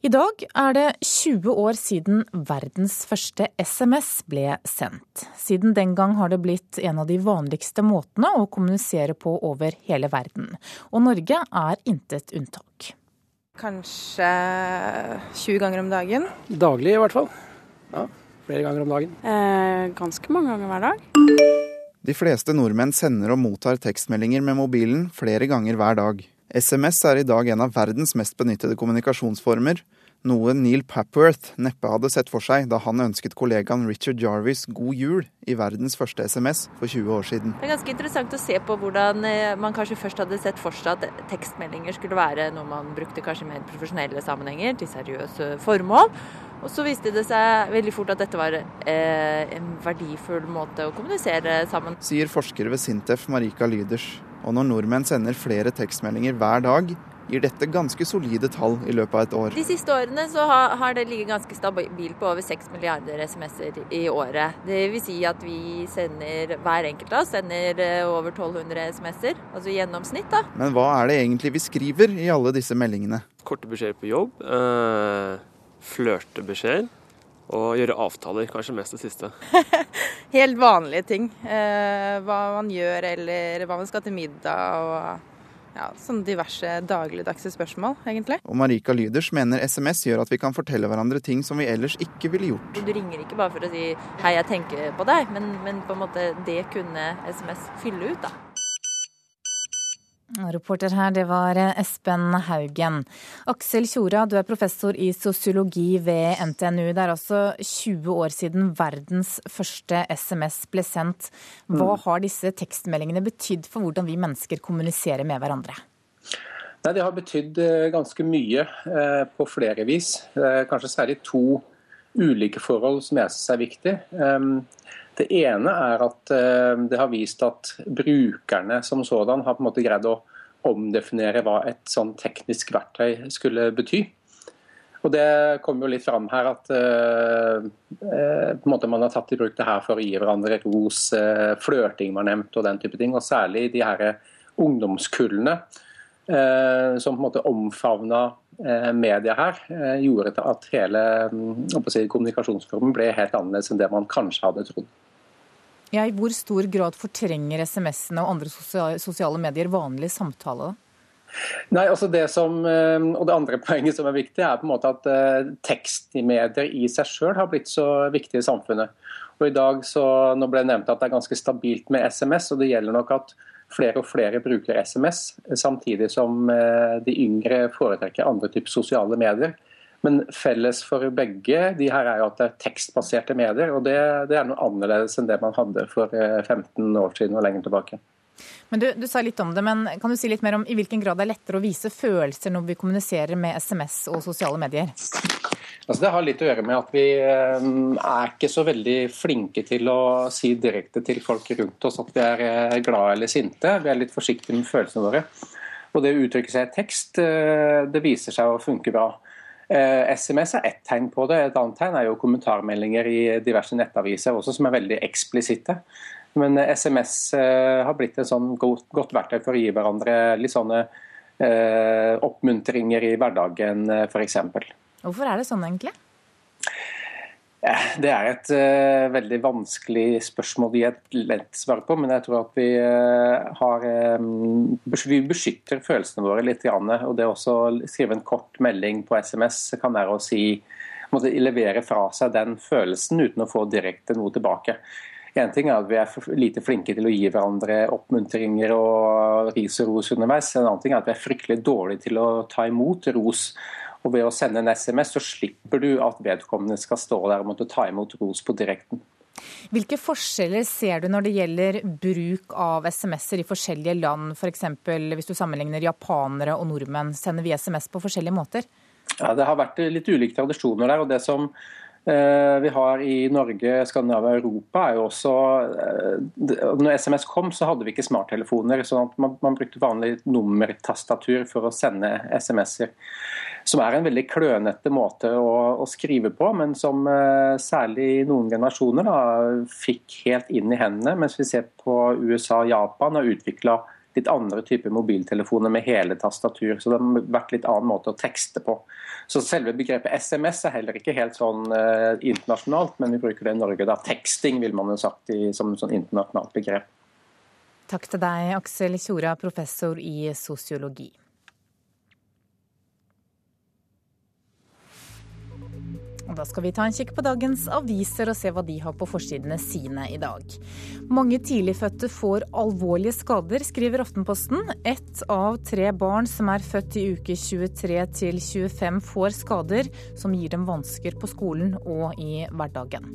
I dag er det 20 år siden verdens første SMS ble sendt. Siden den gang har det blitt en av de vanligste måtene å kommunisere på over hele verden. Og Norge er intet unntak. Kanskje 20 ganger om dagen. Daglig i hvert fall. Ja, flere ganger om dagen. Eh, ganske mange ganger hver dag. De fleste nordmenn sender og mottar tekstmeldinger med mobilen flere ganger hver dag. SMS er i dag en av verdens mest benyttede kommunikasjonsformer, noe Neil Papworth neppe hadde sett for seg da han ønsket kollegaen Richard Jarvis god jul i verdens første SMS for 20 år siden. Det er ganske interessant å se på hvordan eh, man kanskje først hadde sett for seg at tekstmeldinger skulle være noe man brukte kanskje mer profesjonelle sammenhenger, til seriøse formål. Og så viste det seg veldig fort at dette var eh, en verdifull måte å kommunisere sammen. Sier forsker ved Sintef Marika Lyders. Og når nordmenn sender flere tekstmeldinger hver dag, gir dette ganske solide tall i løpet av et år. De siste årene så har, det ligget ganske stabilt på over 6 milliarder SMS-er i året. Det vil si at vi sender, hver enkelt av oss sender eh, over 1200 SMS-er, altså i gjennomsnitt. da. Men hva er det egentlig vi skriver i alle disse meldingene? Korte beskjeder på jobb, øh, flørtebeskjeder og gjøre avtaler, kanskje mest det siste. Helt vanlige ting. Eh, hva man gjør eller hva man skal til middag og ja, sånne diverse dagligdagse spørsmål, egentlig. Og Marika Lyders mener SMS gjør at vi kan fortelle hverandre ting som vi ellers ikke ville gjort. Du ringer ikke bare for å si 'hei, jeg tenker på deg', men, men på en måte det kunne SMS fylle ut, da. Reporter her, det var eh, Espen Haugen. Aksel Tjora, du er professor i sosiologi ved NTNU. Det er altså 20 år siden verdens første SMS ble sendt. Hva mm. har disse tekstmeldingene betydd for hvordan vi mennesker kommuniserer med hverandre? Nei, Det har betydd eh, ganske mye eh, på flere vis. Kanskje særlig to ulike forhold som jeg synes er viktig. Det ene er at eh, det har vist at brukerne som sådan har på en måte greid å omdefinere hva et sånn teknisk verktøy skulle bety. Og Det kommer jo litt fram her at uh, måte man har tatt i bruk det her for å gi hverandre ros. Uh, flørting var nevnt og den type ting. Og særlig de her ungdomskullene uh, som på en måte omfavna media her, gjorde at hele um, si, kommunikasjonsformen ble helt annerledes enn det man kanskje hadde trodd. Ja, I hvor stor grad fortrenger SMS-ene og andre sosiale medier vanlig samtale? Nei, altså det som, eh, og det andre poenget som er viktig, er på en måte at eh, tekstmedier i seg sjøl har blitt så viktig i samfunnet. Og i dag så, Nå ble det nevnt at det er ganske stabilt med SMS, og det gjelder nok at flere og flere bruker SMS, samtidig som eh, de yngre foretrekker andre typer sosiale medier. Men felles for begge de her er jo at det er tekstbaserte medier. Og det, det er noe annerledes enn det man hadde for 15 eh, år siden og lenger tilbake. Men du, du, sa litt om det, men Kan du si litt mer om i hvilken grad det er lettere å vise følelser når vi kommuniserer med SMS og sosiale medier? Altså, det har litt å gjøre med at vi eh, er ikke så veldig flinke til å si direkte til folk rundt oss at vi er eh, glade eller sinte. Vi er litt forsiktige med følelsene våre. Og det å uttrykke seg i tekst, det viser seg å funke bra. SMS eh, er ett tegn på det. Et annet tegn er jo kommentarmeldinger i diverse nettaviser også, som er veldig eksplisitte. Men SMS eh, har blitt et sånn godt, godt verktøy for å gi hverandre litt sånne eh, oppmuntringer i hverdagen, f.eks. Hvorfor er det sånn, egentlig? Det er et uh, veldig vanskelig spørsmål å gi et lett svar på, men jeg tror at vi, uh, har, um, vi beskytter følelsene våre litt. Og det å skrive en kort melding på SMS kan være å si, måtte levere fra seg den følelsen uten å få direkte noe tilbake. En ting er at vi er lite flinke til å gi hverandre oppmuntringer og ris og ros underveis. En annen ting er at vi er fryktelig dårlige til å ta imot ros. Og Ved å sende en SMS så slipper du at vedkommende skal stå der og måtte ta imot ros på direkten. Hvilke forskjeller ser du når det gjelder bruk av SMS-er i forskjellige land? F.eks. For hvis du sammenligner japanere og nordmenn, sender vi SMS på forskjellige måter? Ja, Det har vært litt ulike tradisjoner der. og det som vi har i Norge, Skandinavia og Europa er jo også eh, Når SMS kom, så hadde vi ikke smarttelefoner. så man, man brukte vanlig nummertastatur for å sende SMS-er som er en veldig klønete måte å, å skrive på, men som uh, særlig noen generasjoner da, fikk helt inn i hendene. Mens vi ser på USA og Japan har utvikla litt andre typer mobiltelefoner med hele tastatur. Så det har vært litt annen måte å tekste på. Så selve begrepet SMS er heller ikke helt sånn eh, internasjonalt, men vi bruker det i Norge. da. Teksting vil man jo sagt i, som sånn internasjonalt begrep. Takk til deg, Aksel Tjora, professor i sosiologi. Og da skal vi ta en kikk på dagens aviser og se hva de har på forsidene sine i dag. Mange tidligfødte får alvorlige skader, skriver Aftenposten. Ett av tre barn som er født i uke 23 til 25 får skader som gir dem vansker på skolen og i hverdagen.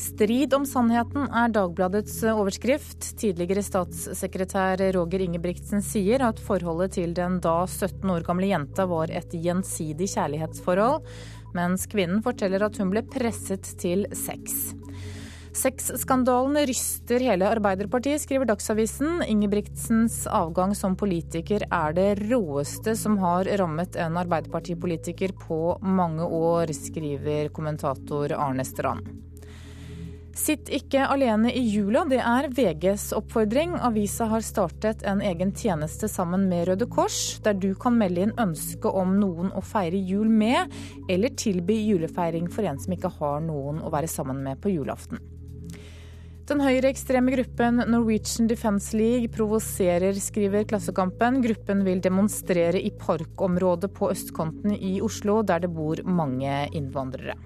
Strid om sannheten er Dagbladets overskrift. Tidligere statssekretær Roger Ingebrigtsen sier at forholdet til den da 17 år gamle jenta var et gjensidig kjærlighetsforhold mens kvinnen forteller at hun ble presset til sex. Sexskandalen ryster hele Arbeiderpartiet, skriver Dagsavisen. Ingebrigtsens avgang som politiker er det råeste som har rammet en Arbeiderpartipolitiker på mange år, skriver kommentator Arne Strand. Sitt ikke alene i jula, det er VGs oppfordring. Avisa har startet en egen tjeneste sammen med Røde Kors, der du kan melde inn ønske om noen å feire jul med, eller tilby julefeiring for en som ikke har noen å være sammen med på julaften. Den høyreekstreme gruppen Norwegian Defence League provoserer, skriver Klassekampen. Gruppen vil demonstrere i parkområdet på østkanten i Oslo, der det bor mange innvandrere.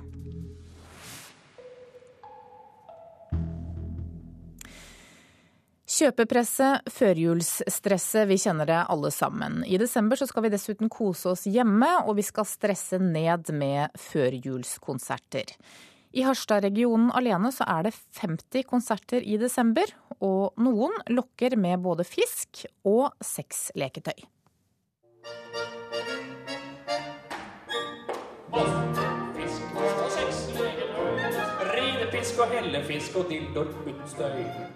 Kjøpepresset, førjulsstresset, vi kjenner det alle sammen. I desember skal vi dessuten kose oss hjemme, og vi skal stresse ned med førjulskonserter. I Harstad-regionen alene så er det 50 konserter i desember, og noen lokker med både fisk og sexleketøy. Fisk og hellefisk og dildoer uten.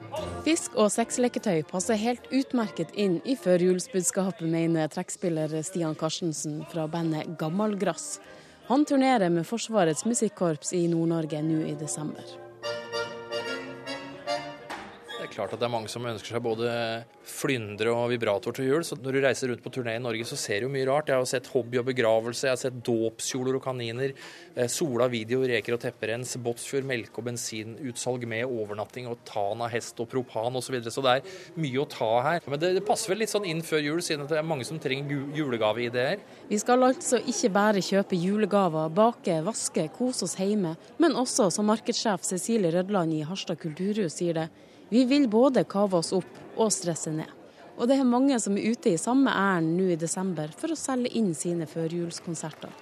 Fisk og sexleketøy passer helt utmerket inn i førjulsbudskapet, mener trekkspiller Stian Karstensen fra bandet Gammalgrass. Han turnerer med Forsvarets musikkorps i Nord-Norge nå i desember klart at det er mange som ønsker seg både flyndre og vibrator til jul. Så når du reiser rundt på turné i Norge, så ser du mye rart. Jeg har sett hobby og begravelse, jeg har sett dåpskjoler og kaniner, eh, Sola video, reker og tepperens, Båtsfjord melke- og bensinutsalg med overnatting og Tana hest og propan osv. Så, videre. så det er mye å ta her. Men det, det, passer vel litt sånn inn før jul, siden det er mange som trenger julegaveideer. Vi skal altså ikke bare kjøpe julegaver, bake, vaske, kose oss hjemme, men også, som markedssjef Cecilie Rødland i Harstad kulturhus sier det, vi vil både kave oss opp og stresse ned. Og det er mange som er ute i samme ærend nå i desember for å selge inn sine førjulskonserter.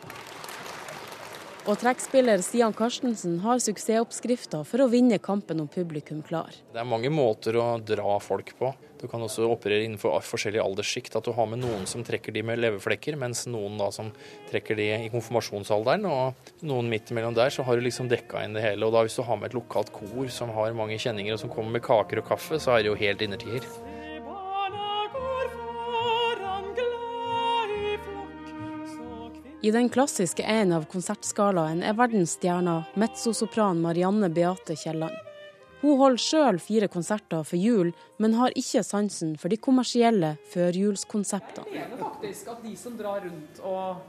Og trekkspiller Stian Karstensen har suksessoppskrifta for å vinne kampen om publikum klar. Det er mange måter å dra folk på. Du kan også operere innenfor forskjellig alderssjikt. At du har med noen som trekker de med leverflekker, mens noen da som trekker de i konfirmasjonsalderen. Og noen midt imellom der, så har du liksom dekka inn det hele. Og da hvis du har med et lokalt kor som har mange kjenninger og som kommer med kaker og kaffe, så er det jo helt innertier. I den klassiske en av konsertskalaen er verdensstjerna mezzosopran Marianne Beate Kielland. Hun holder sjøl fire konserter for jul, men har ikke sansen for de kommersielle førjulskonseptene. Jeg mener faktisk at de som drar rundt og,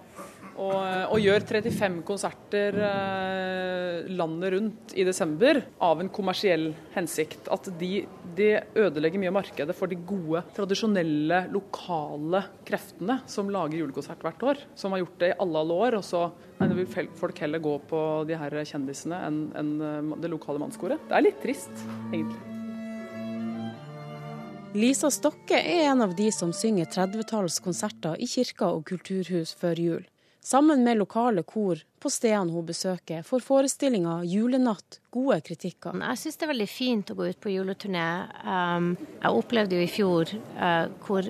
og, og gjør 35 konserter eh, landet rundt i desember av en kommersiell hensikt, at de, de ødelegger mye markedet for de gode, tradisjonelle, lokale kreftene som lager julekonsert hvert år. Som har gjort det i alle alle år. og så vil folk heller gå på de her kjendisene enn en eh, det lokale mannskoret. Det er litt trist, egentlig. Lisa Stokke er en av de som synger 30-tallskonserter i kirka og kulturhus før jul. Sammen med lokale kor på stedene hun besøker, får forestillinga 'Julenatt' gode kritikker. Jeg syns det er veldig fint å gå ut på juleturné. Um, jeg opplevde jo i fjor uh, hvor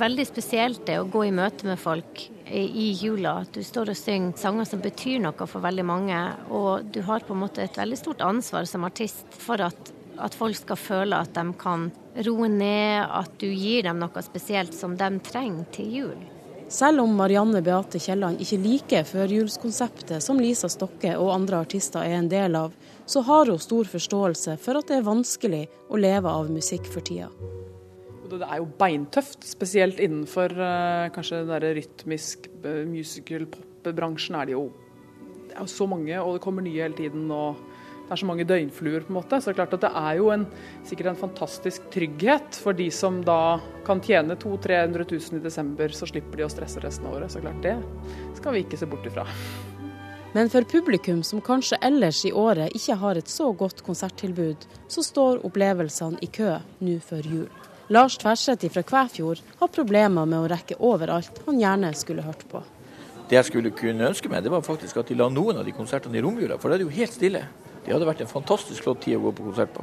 veldig spesielt det å gå i møte med folk i jula. At du står og synger sanger som betyr noe for veldig mange. Og du har på en måte et veldig stort ansvar som artist for at, at folk skal føle at de kan roe ned, at du gir dem noe spesielt som de trenger til jul. Selv om Marianne Beate Kielland ikke liker førjulskonseptet som Lisa Stokke og andre artister er en del av, så har hun stor forståelse for at det er vanskelig å leve av musikk for tida. Det er jo beintøft, spesielt innenfor uh, kanskje den der rytmisk uh, musical-pop-bransjen er det jo det er så mange, og det kommer nye hele tiden. og det er så mange døgnfluer, på en måte. Så det er klart at det er jo en, sikkert en fantastisk trygghet for de som da kan tjene 200 000-300 000 i desember, så slipper de å stresse resten av året. Så klart det skal vi ikke se bort ifra. Men for publikum som kanskje ellers i året ikke har et så godt konserttilbud, så står opplevelsene i kø nå før jul. Lars Tverseth fra Kvæfjord har problemer med å rekke overalt han gjerne skulle hørt på. Det jeg skulle kunne ønske meg, det var faktisk at de la noen av de konsertene i romjula, for da er det jo helt stille. Det hadde vært en fantastisk flott tid å gå på konsert på.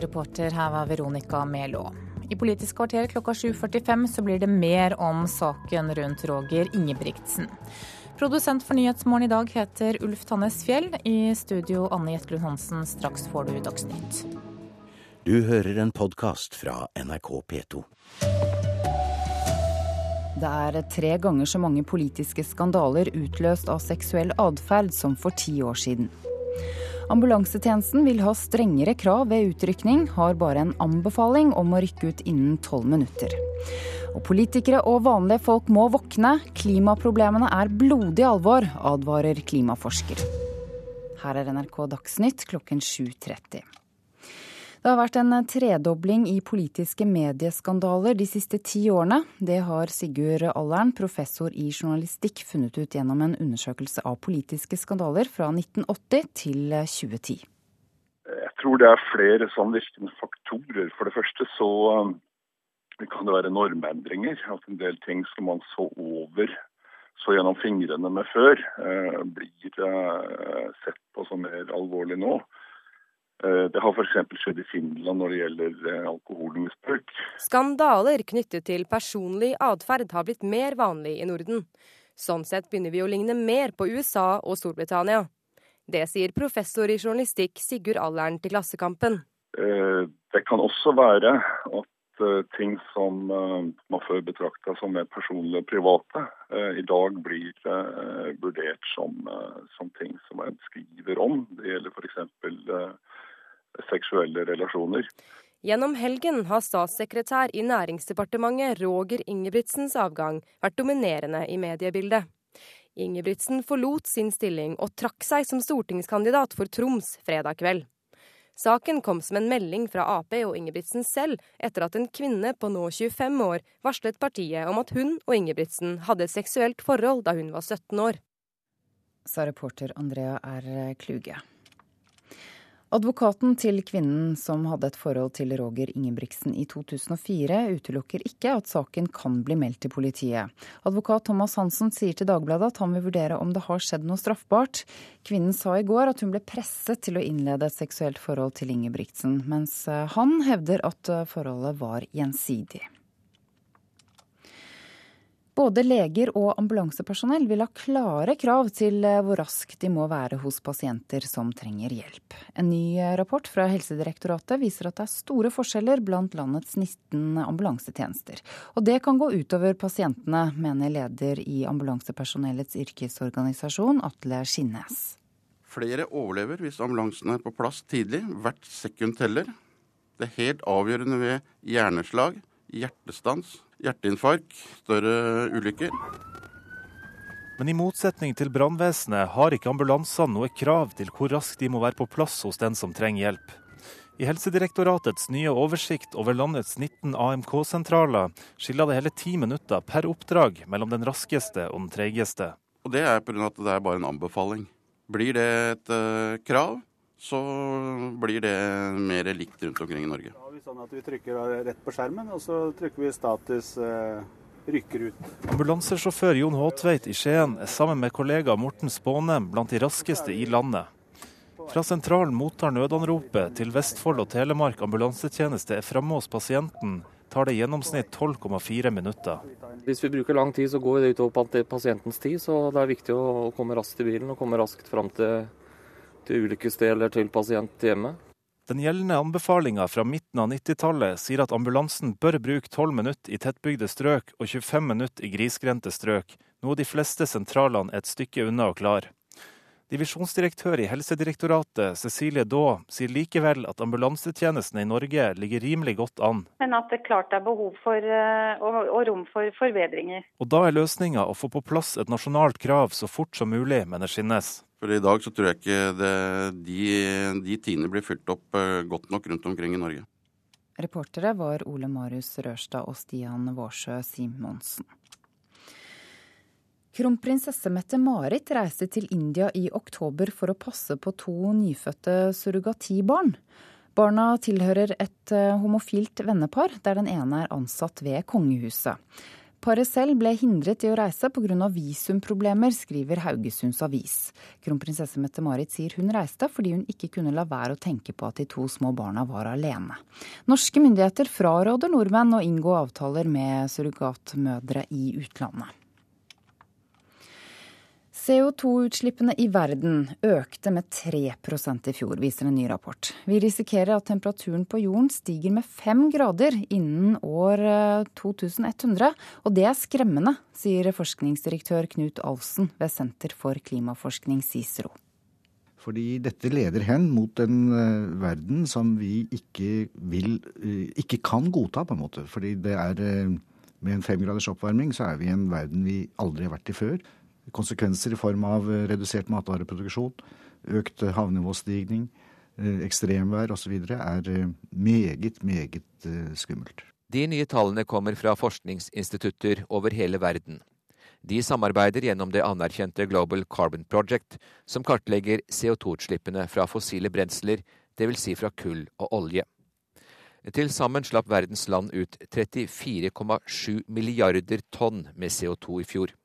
Reporter her var Veronica Melo. I Politisk kvarter klokka 7.45 så blir det mer om saken rundt Roger Ingebrigtsen. Produsent for Nyhetsmorgen i dag heter Ulf Tannes Fjell. I studio Anne Jetlund Hansen. Straks får du Dagsnytt. Du hører en podkast fra NRK P2. Det er tre ganger så mange politiske skandaler utløst av seksuell atferd som for ti år siden. Ambulansetjenesten vil ha strengere krav ved utrykning, har bare en anbefaling om å rykke ut innen tolv minutter. Og politikere og vanlige folk må våkne. Klimaproblemene er blodig alvor, advarer klimaforsker. Her er NRK Dagsnytt klokken 7.30. Det har vært en tredobling i politiske medieskandaler de siste ti årene. Det har Sigurd Allern, professor i journalistikk, funnet ut gjennom en undersøkelse av politiske skandaler fra 1980 til 2010. Jeg tror det er flere samvirkende faktorer. For det første så um, kan det være normendringer. At en del ting som man så over så gjennom fingrene med før, eh, blir eh, sett på som mer alvorlig nå. Eh, det har f.eks. skjedd i Finland når det gjelder eh, alkoholmisbruk. Skandaler knyttet til personlig atferd har blitt mer vanlig i Norden. Sånn sett begynner vi å ligne mer på USA og Storbritannia. Det sier professor i journalistikk Sigurd Allern til Klassekampen. Eh, det kan også være at ting som man før betrakta som mer personlige og private, i dag blir vurdert som, som ting som man skriver om. Det gjelder f.eks seksuelle relasjoner. Gjennom helgen har statssekretær i Næringsdepartementet Roger Ingebrigtsens avgang vært dominerende i mediebildet. Ingebrigtsen forlot sin stilling og trakk seg som stortingskandidat for Troms fredag kveld. Saken kom som en melding fra Ap og Ingebrigtsen selv etter at en kvinne på nå 25 år varslet partiet om at hun og Ingebrigtsen hadde et seksuelt forhold da hun var 17 år. Sa reporter Andrea R. Kluge. Advokaten til kvinnen som hadde et forhold til Roger Ingebrigtsen i 2004, utelukker ikke at saken kan bli meldt til politiet. Advokat Thomas Hansen sier til Dagbladet at han vil vurdere om det har skjedd noe straffbart. Kvinnen sa i går at hun ble presset til å innlede et seksuelt forhold til Ingebrigtsen, mens han hevder at forholdet var gjensidig. Både leger og ambulansepersonell vil ha klare krav til eh, hvor raskt de må være hos pasienter som trenger hjelp. En ny eh, rapport fra Helsedirektoratet viser at det er store forskjeller blant landets 19 ambulansetjenester. Og det kan gå utover pasientene, mener leder i Ambulansepersonellets yrkesorganisasjon, Atle Skinnes. Flere overlever hvis ambulansen er på plass tidlig. Hvert sekund teller. Det er helt avgjørende ved hjerneslag, hjertestans, hjerteinfarkt, større ulykker. Men i motsetning til brannvesenet har ikke ambulansene noe krav til hvor raskt de må være på plass hos den som trenger hjelp. I Helsedirektoratets nye oversikt over landets 19 AMK-sentraler skiller det hele ti minutter per oppdrag mellom den raskeste og den treigeste. Og Det er pga. at det er bare en anbefaling. Blir det et uh, krav, så blir det mer likt rundt omkring i Norge sånn at vi trykker rett på skjermen, og så trykker vi status eh, rykker ut. Ambulansesjåfør Jon Håtveit i Skien er sammen med kollega Morten Spånem blant de raskeste i landet. Fra sentralen mottar nødanropet til Vestfold og Telemark ambulansetjeneste er framme hos pasienten, tar det i gjennomsnitt 12,4 minutter. Hvis vi bruker lang tid, så går det utover pasientens tid. Så det er viktig å komme raskt til bilen og komme raskt fram til, til ulykkessted eller til pasient hjemme. Den gjeldende anbefalinga fra midten av 90-tallet sier at ambulansen bør bruke 12 minutter i tettbygde strøk og 25 minutter i grisgrendte strøk, noe de fleste sentralene er et stykke unna å klare. Divisjonsdirektør i Helsedirektoratet, Cecilie Daa, sier likevel at ambulansetjenestene i Norge ligger rimelig godt an. Men at det klart er behov for eh, og, og rom for forbedringer. Og da er løsninga å få på plass et nasjonalt krav så fort som mulig, mener Skinnes. For I dag så tror jeg ikke det, de, de tidene blir fylt opp eh, godt nok rundt omkring i Norge. Reportere var Ole Marius Rørstad og Stian Vårsø Simonsen. Kronprinsesse Mette-Marit reiste til India i oktober for å passe på to nyfødte surrogatibarn. Barna tilhører et eh, homofilt vennepar, der den ene er ansatt ved kongehuset. Paret selv ble hindret i å reise pga. visumproblemer, skriver Haugesunds Avis. Kronprinsesse Mette-Marit sier hun reiste fordi hun ikke kunne la være å tenke på at de to små barna var alene. Norske myndigheter fraråder nordmenn å inngå avtaler med surrogatmødre i utlandet. CO2-utslippene i verden økte med 3% i fjor, viser en ny rapport. Vi risikerer at temperaturen på jorden stiger med fem grader innen år 2100. Eh, og det er skremmende, sier forskningsdirektør Knut Alsen ved Senter for klimaforskning, CICERO. Fordi dette leder hen mot en uh, verden som vi ikke vil uh, ikke kan godta, på en måte. Fordi det er med en femgraders oppvarming så er vi i en verden vi aldri har vært i før konsekvenser i form av eh, redusert matvareproduksjon, økt eh, havnivåstigning, eh, ekstremvær osv. er meget, meget skummelt. De nye tallene kommer fra forskningsinstitutter over hele verden. De samarbeider gjennom det anerkjente Global Carbon Project, som kartlegger CO2-utslippene fra fossile brensler, dvs. Si fra kull og olje. Til sammen slapp verdens land ut 34,7 milliarder tonn med CO2 i fjor.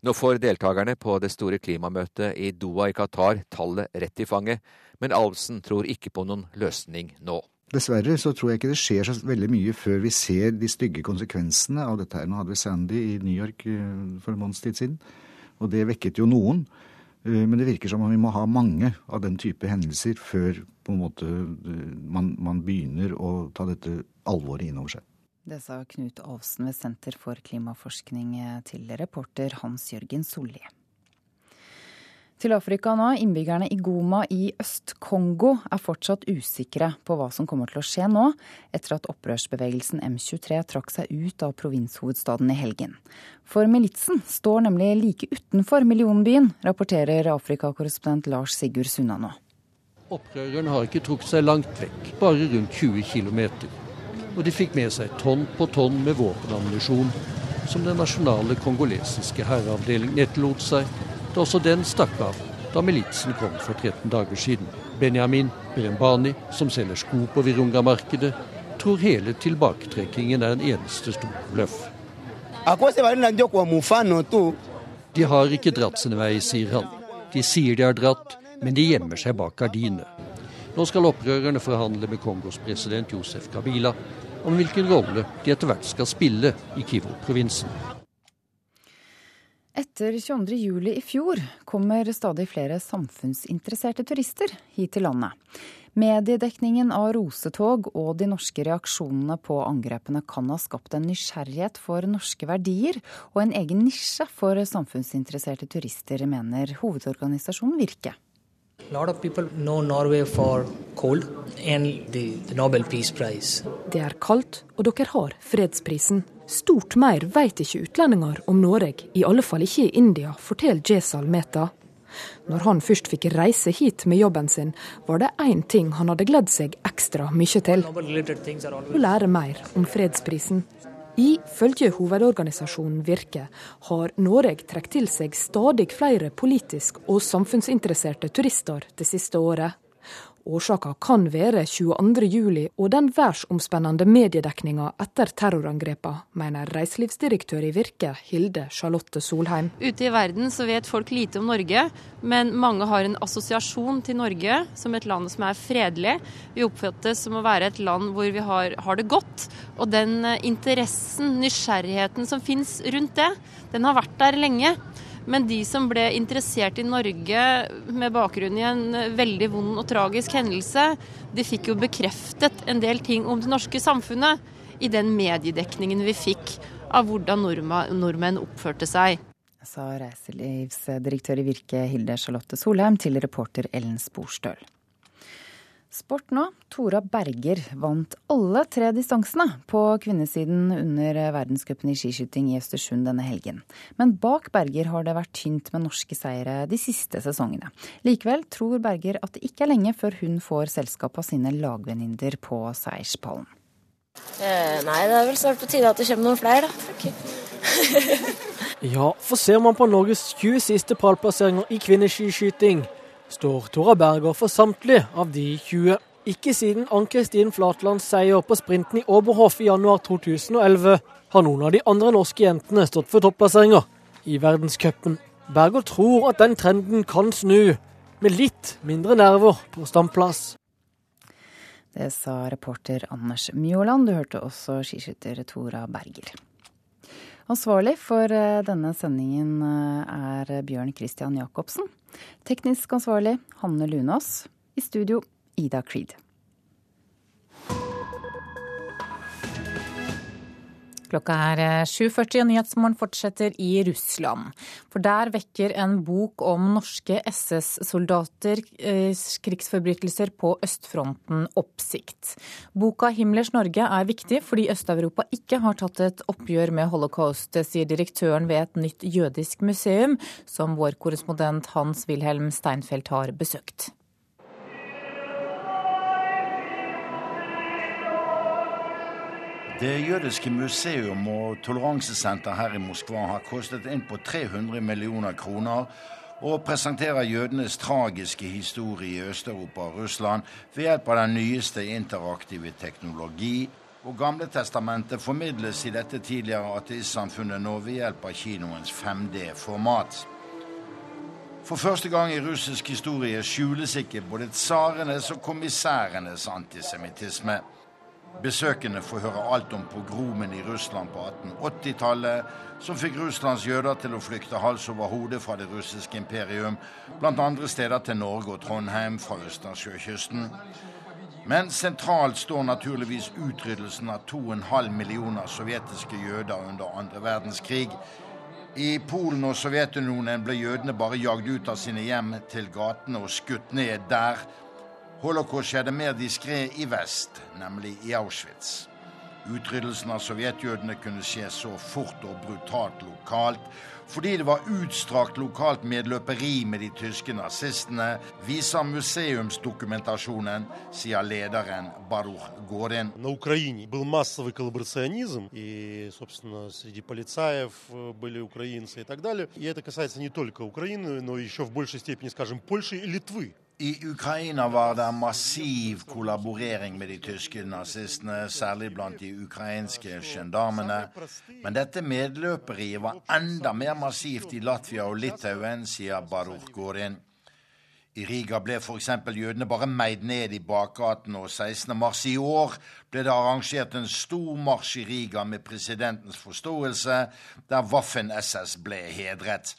Nå får deltakerne på det store klimamøtet i Doha i Qatar tallet rett i fanget, men Alvsen tror ikke på noen løsning nå. Dessverre så tror jeg ikke det skjer så veldig mye før vi ser de stygge konsekvensene av dette. her. Nå hadde vi Sandy i New York eh, for en måneds tid siden, og det vekket jo noen. Eh, men det virker som om vi må ha mange av den type hendelser før på en måte eh, man, man begynner å ta dette alvoret inn over seg. Det sa Knut Alvsen ved Senter for klimaforskning til reporter Hans-Jørgen Solli. Til Afrika nå. Innbyggerne i Goma i Øst-Kongo er fortsatt usikre på hva som kommer til å skje nå, etter at opprørsbevegelsen M23 trakk seg ut av provinshovedstaden i helgen. For militsen står nemlig like utenfor millionbyen, rapporterer Afrikakorrespondent Lars Sigurd Sunna nå. Opprørerne har ikke trukket seg langt vekk, bare rundt 20 km og de fikk med seg tonn på tonn med våpenammunisjon, som den nasjonale kongolesiske herreavdelingen etterlot seg da også den stakk av da militsen kom for 13 dager siden. Benjamin Brembani, som selger sko på Virunga-markedet, tror hele tilbaketrekkingen er en eneste stor bløff. De har ikke dratt sine vei, sier han. De sier de har dratt, men de gjemmer seg bak gardinene. Nå skal opprørerne forhandle med Kongos president Josef Kabila om hvilken rolle de etter hvert skal spille i Kivu-provinsen. Etter 22.07 i fjor kommer stadig flere samfunnsinteresserte turister hit til landet. Mediedekningen av rosetog og de norske reaksjonene på angrepene kan ha skapt en nysgjerrighet for norske verdier og en egen nisje for samfunnsinteresserte turister, mener hovedorganisasjonen Virke. Det er kaldt, og dere har fredsprisen. Stort mer vet ikke utlendinger om Norge, i alle fall ikke i India, forteller Jesal Mehta. Når han først fikk reise hit med jobben sin, var det én ting han hadde gledd seg ekstra mye til. Å lære mer om fredsprisen. Ifølge hovedorganisasjonen Virke har Norge trukket til seg stadig flere politisk og samfunnsinteresserte turister det siste året. Årsaka kan være 22.07 og den verdensomspennende mediedekninga etter terrorangrepene, mener reiselivsdirektør i Virke, Hilde Charlotte Solheim. Ute i verden så vet folk lite om Norge, men mange har en assosiasjon til Norge som et land som er fredelig. Vi oppfattes som å være et land hvor vi har, har det godt. Og den interessen, nysgjerrigheten som finnes rundt det, den har vært der lenge. Men de som ble interessert i Norge med bakgrunn i en veldig vond og tragisk hendelse, de fikk jo bekreftet en del ting om det norske samfunnet i den mediedekningen vi fikk av hvordan nordmenn oppførte seg. Sa reiselivsdirektør i Virke Hilde Charlotte Solheim til reporter Ellen Sporstøl. Sport nå. Tora Berger vant alle tre distansene på kvinnesiden under verdenscupen i skiskyting i Østersund denne helgen. Men bak Berger har det vært tynt med norske seire de siste sesongene. Likevel tror Berger at det ikke er lenge før hun får selskap av sine lagvenninner på seierspallen. Eh, nei, det er vel snart på tide at det kommer noen flere, da. Okay. ja, for ser man på Norges 20 siste pallplasseringer i kvinneskiskyting, står Tora Berger for samtlige av de 20. Ikke siden Ann-Kristin Flatlands seier på sprinten i Oberhof i januar 2011 har noen av de andre norske jentene stått for topplasseringer i verdenscupen. Berger tror at den trenden kan snu, med litt mindre nerver på standplass. Det sa reporter Anders Mjåland. Du hørte også skiskytter Tora Berger. Ansvarlig for eh, denne sendingen eh, er Bjørn Christian Jacobsen. Teknisk ansvarlig Hanne Lunås. I studio Ida Creed. Klokka er 7.40 og Nyhetsmorgen fortsetter i Russland. For der vekker en bok om norske SS-soldater eh, krigsforbrytelser på østfronten oppsikt. Boka 'Himmlers Norge' er viktig fordi Øst-Europa ikke har tatt et oppgjør med holocaust, sier direktøren ved et nytt jødisk museum, som vår korrespondent Hans-Wilhelm Steinfeld har besøkt. Det jødiske museum og toleransesenter her i Moskva har kostet inn på 300 millioner kroner og presenterer jødenes tragiske historie i Øst-Europa og Russland ved hjelp av den nyeste interaktive teknologi. Og Gamle testamentet formidles i dette tidligere ateistsamfunnet nå ved hjelp av kinoens 5D-format. For første gang i russisk historie skjules ikke både tsarenes og kommissærenes antisemittisme. Besøkende får høre alt om pogromen i Russland på 1880-tallet, som fikk Russlands jøder til å flykte hals over hode fra det russiske imperium, blant andre steder til Norge og Trondheim fra Østersjøkysten. Men sentralt står naturligvis utryddelsen av 2,5 millioner sovjetiske jøder under andre verdenskrig. I Polen og Sovjetunionen ble jødene bare jagd ut av sine hjem til gatene og skutt ned der Holocaust skjedde mer diskré i vest, nemlig i Auschwitz. Utryddelsen av sovjetjødene kunne skje så fort og brutalt lokalt fordi det var utstrakt lokalt medløperi med de tyske nazistene, viser museumsdokumentasjonen, sier lederen Baruch Gorin. На Украине был массовый коллаборационизм, и, собственно, среди полицаев были украинцы и так далее. И это касается не только Украины, но еще в большей степени, скажем, Польши и Литвы. I Ukraina var det massiv kollaborering med de tyske nazistene, særlig blant de ukrainske gendarmene. Men dette medløperiet var enda mer massivt i Latvia og Litauen, sier Baruch Gorin. I Riga ble f.eks. jødene bare meid ned i bakgaten, og 16. mars i år ble det arrangert en stor marsj i Riga med presidentens forståelse, der Waffen-SS ble hedret.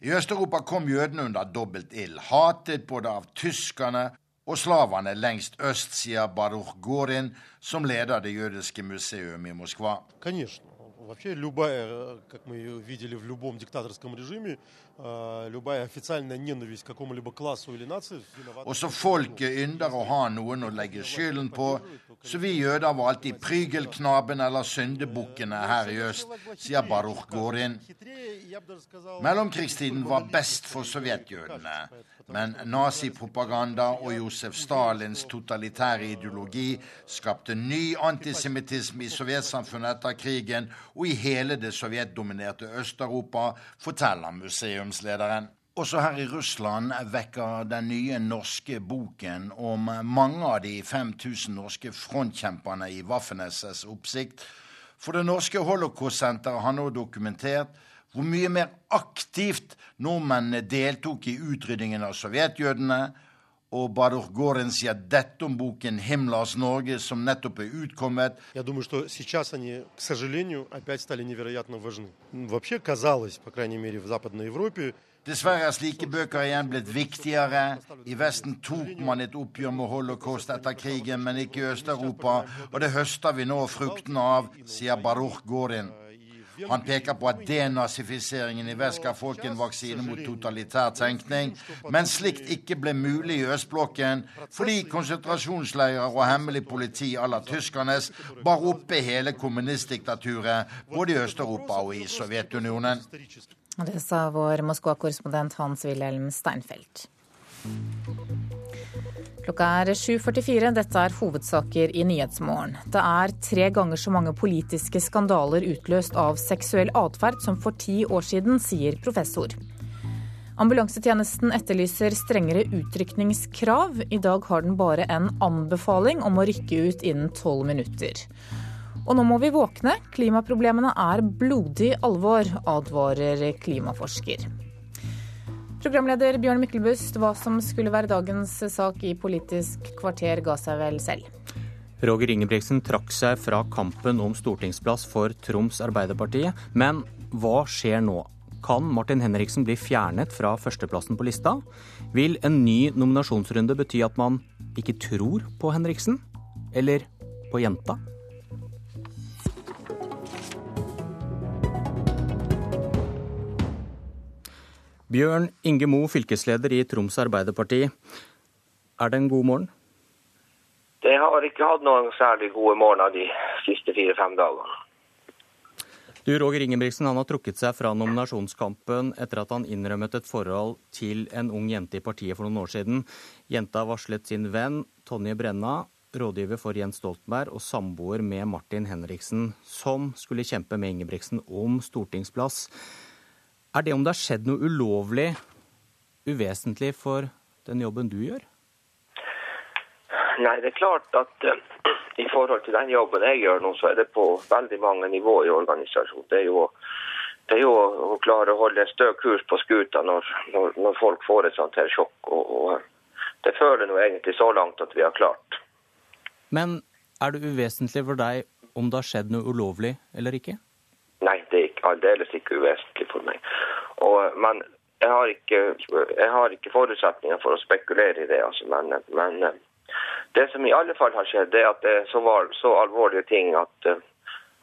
I Øst-Europa kom jødene under dobbelt ild, hatet både av tyskerne og slavene lengst øst, sier Baruch Gorin, som leder det jødiske museum i Moskva. Конечно. Вообще любая, как мы видели в любом диктаторском режиме, любая официальная ненависть к какому-либо классу или нации Også folket ynder å ha noen å legge skylden på, så vi jøder var alltid prygelknaben eller syndebukkene her i øst, sier Baruch Gorin. Mellomkrigstiden var best for sovjetjødene, men nazipropaganda og Josef Stalins totalitære ideologi skapte ny antisemittisme i sovjetsamfunnet etter krigen og i hele det sovjetdominerte Øst-Europa, forteller museumslederen. Også her i Russland vekker den nye norske boken om mange av de 5000 norske frontkjemperne i Waffen-SS oppsikt. For det norske holocaust-senteret har nå dokumentert hvor mye mer aktivt nordmennene deltok i utryddingen av sovjetjødene, og Baruch Goren sier dette om boken 'Himmlers Norge', som nettopp er utkommet. Я думаю, что сейчас они, к сожалению, опять стали невероятно важны. Вообще казалось, по крайней мере, в Западной Европе, Dessverre er slike bøker igjen blitt viktigere. I Vesten tok man et oppgjør med holocaust etter krigen, men ikke i Øst-Europa, og det høster vi nå fruktene av, sier Baruch Gorin. Han peker på at denazifiseringen i vest ga folk en vaksine mot totalitær tenkning, men slikt ikke ble mulig i østblokken fordi konsentrasjonsleirer og hemmelig politi à la tyskernes bar oppe hele kommunistdiktaturet både i Øst-Europa og i Sovjetunionen. Det sa vår Moskva-korrespondent Hans-Wilhelm Steinfeld. Klokka er 7.44. Dette er hovedsaker i Nyhetsmorgen. Det er tre ganger så mange politiske skandaler utløst av seksuell atferd som for ti år siden, sier professor. Ambulansetjenesten etterlyser strengere utrykningskrav. I dag har den bare en anbefaling om å rykke ut innen tolv minutter. Og nå må vi våkne. Klimaproblemene er blodig alvor, advarer klimaforsker. Programleder Bjørn Myklebust, hva som skulle være dagens sak i Politisk kvarter, ga seg vel selv? Roger Ingebrigtsen trakk seg fra kampen om stortingsplass for Troms Arbeiderparti. Men hva skjer nå? Kan Martin Henriksen bli fjernet fra førsteplassen på lista? Vil en ny nominasjonsrunde bety at man ikke tror på Henriksen? Eller på jenta? Bjørn Inge Mo, fylkesleder i Troms Arbeiderparti. Er det en god morgen? Det har ikke hatt noen særlig gode morgener de siste fire-fem dagene. Du, Roger Ingebrigtsen han har trukket seg fra nominasjonskampen etter at han innrømmet et forhold til en ung jente i partiet for noen år siden. Jenta varslet sin venn Tonje Brenna, rådgiver for Jens Stoltenberg og samboer med Martin Henriksen, som skulle kjempe med Ingebrigtsen om stortingsplass. Er det om det har skjedd noe ulovlig, uvesentlig for den jobben du gjør? Nei, det er klart at uh, i forhold til den jobben jeg gjør nå, så er det på veldig mange nivåer i organisasjonen. Det er jo, det er jo å klare å holde en stø kurs på skuta når, når, når, folk får et sånt her sjokk. Og, og det føler nå egentlig så langt at vi har klart. Men er det uvesentlig for deg om det har skjedd noe ulovlig eller ikke? Nei, det er ikke, aldeles ikke uvesentlig for meg. Og, men jeg har, ikke, jeg har ikke forutsetninger for å spekulere i det. Altså. Men, men, det som i alle fall har skjedd, er at det så, var, så alvorlige ting at,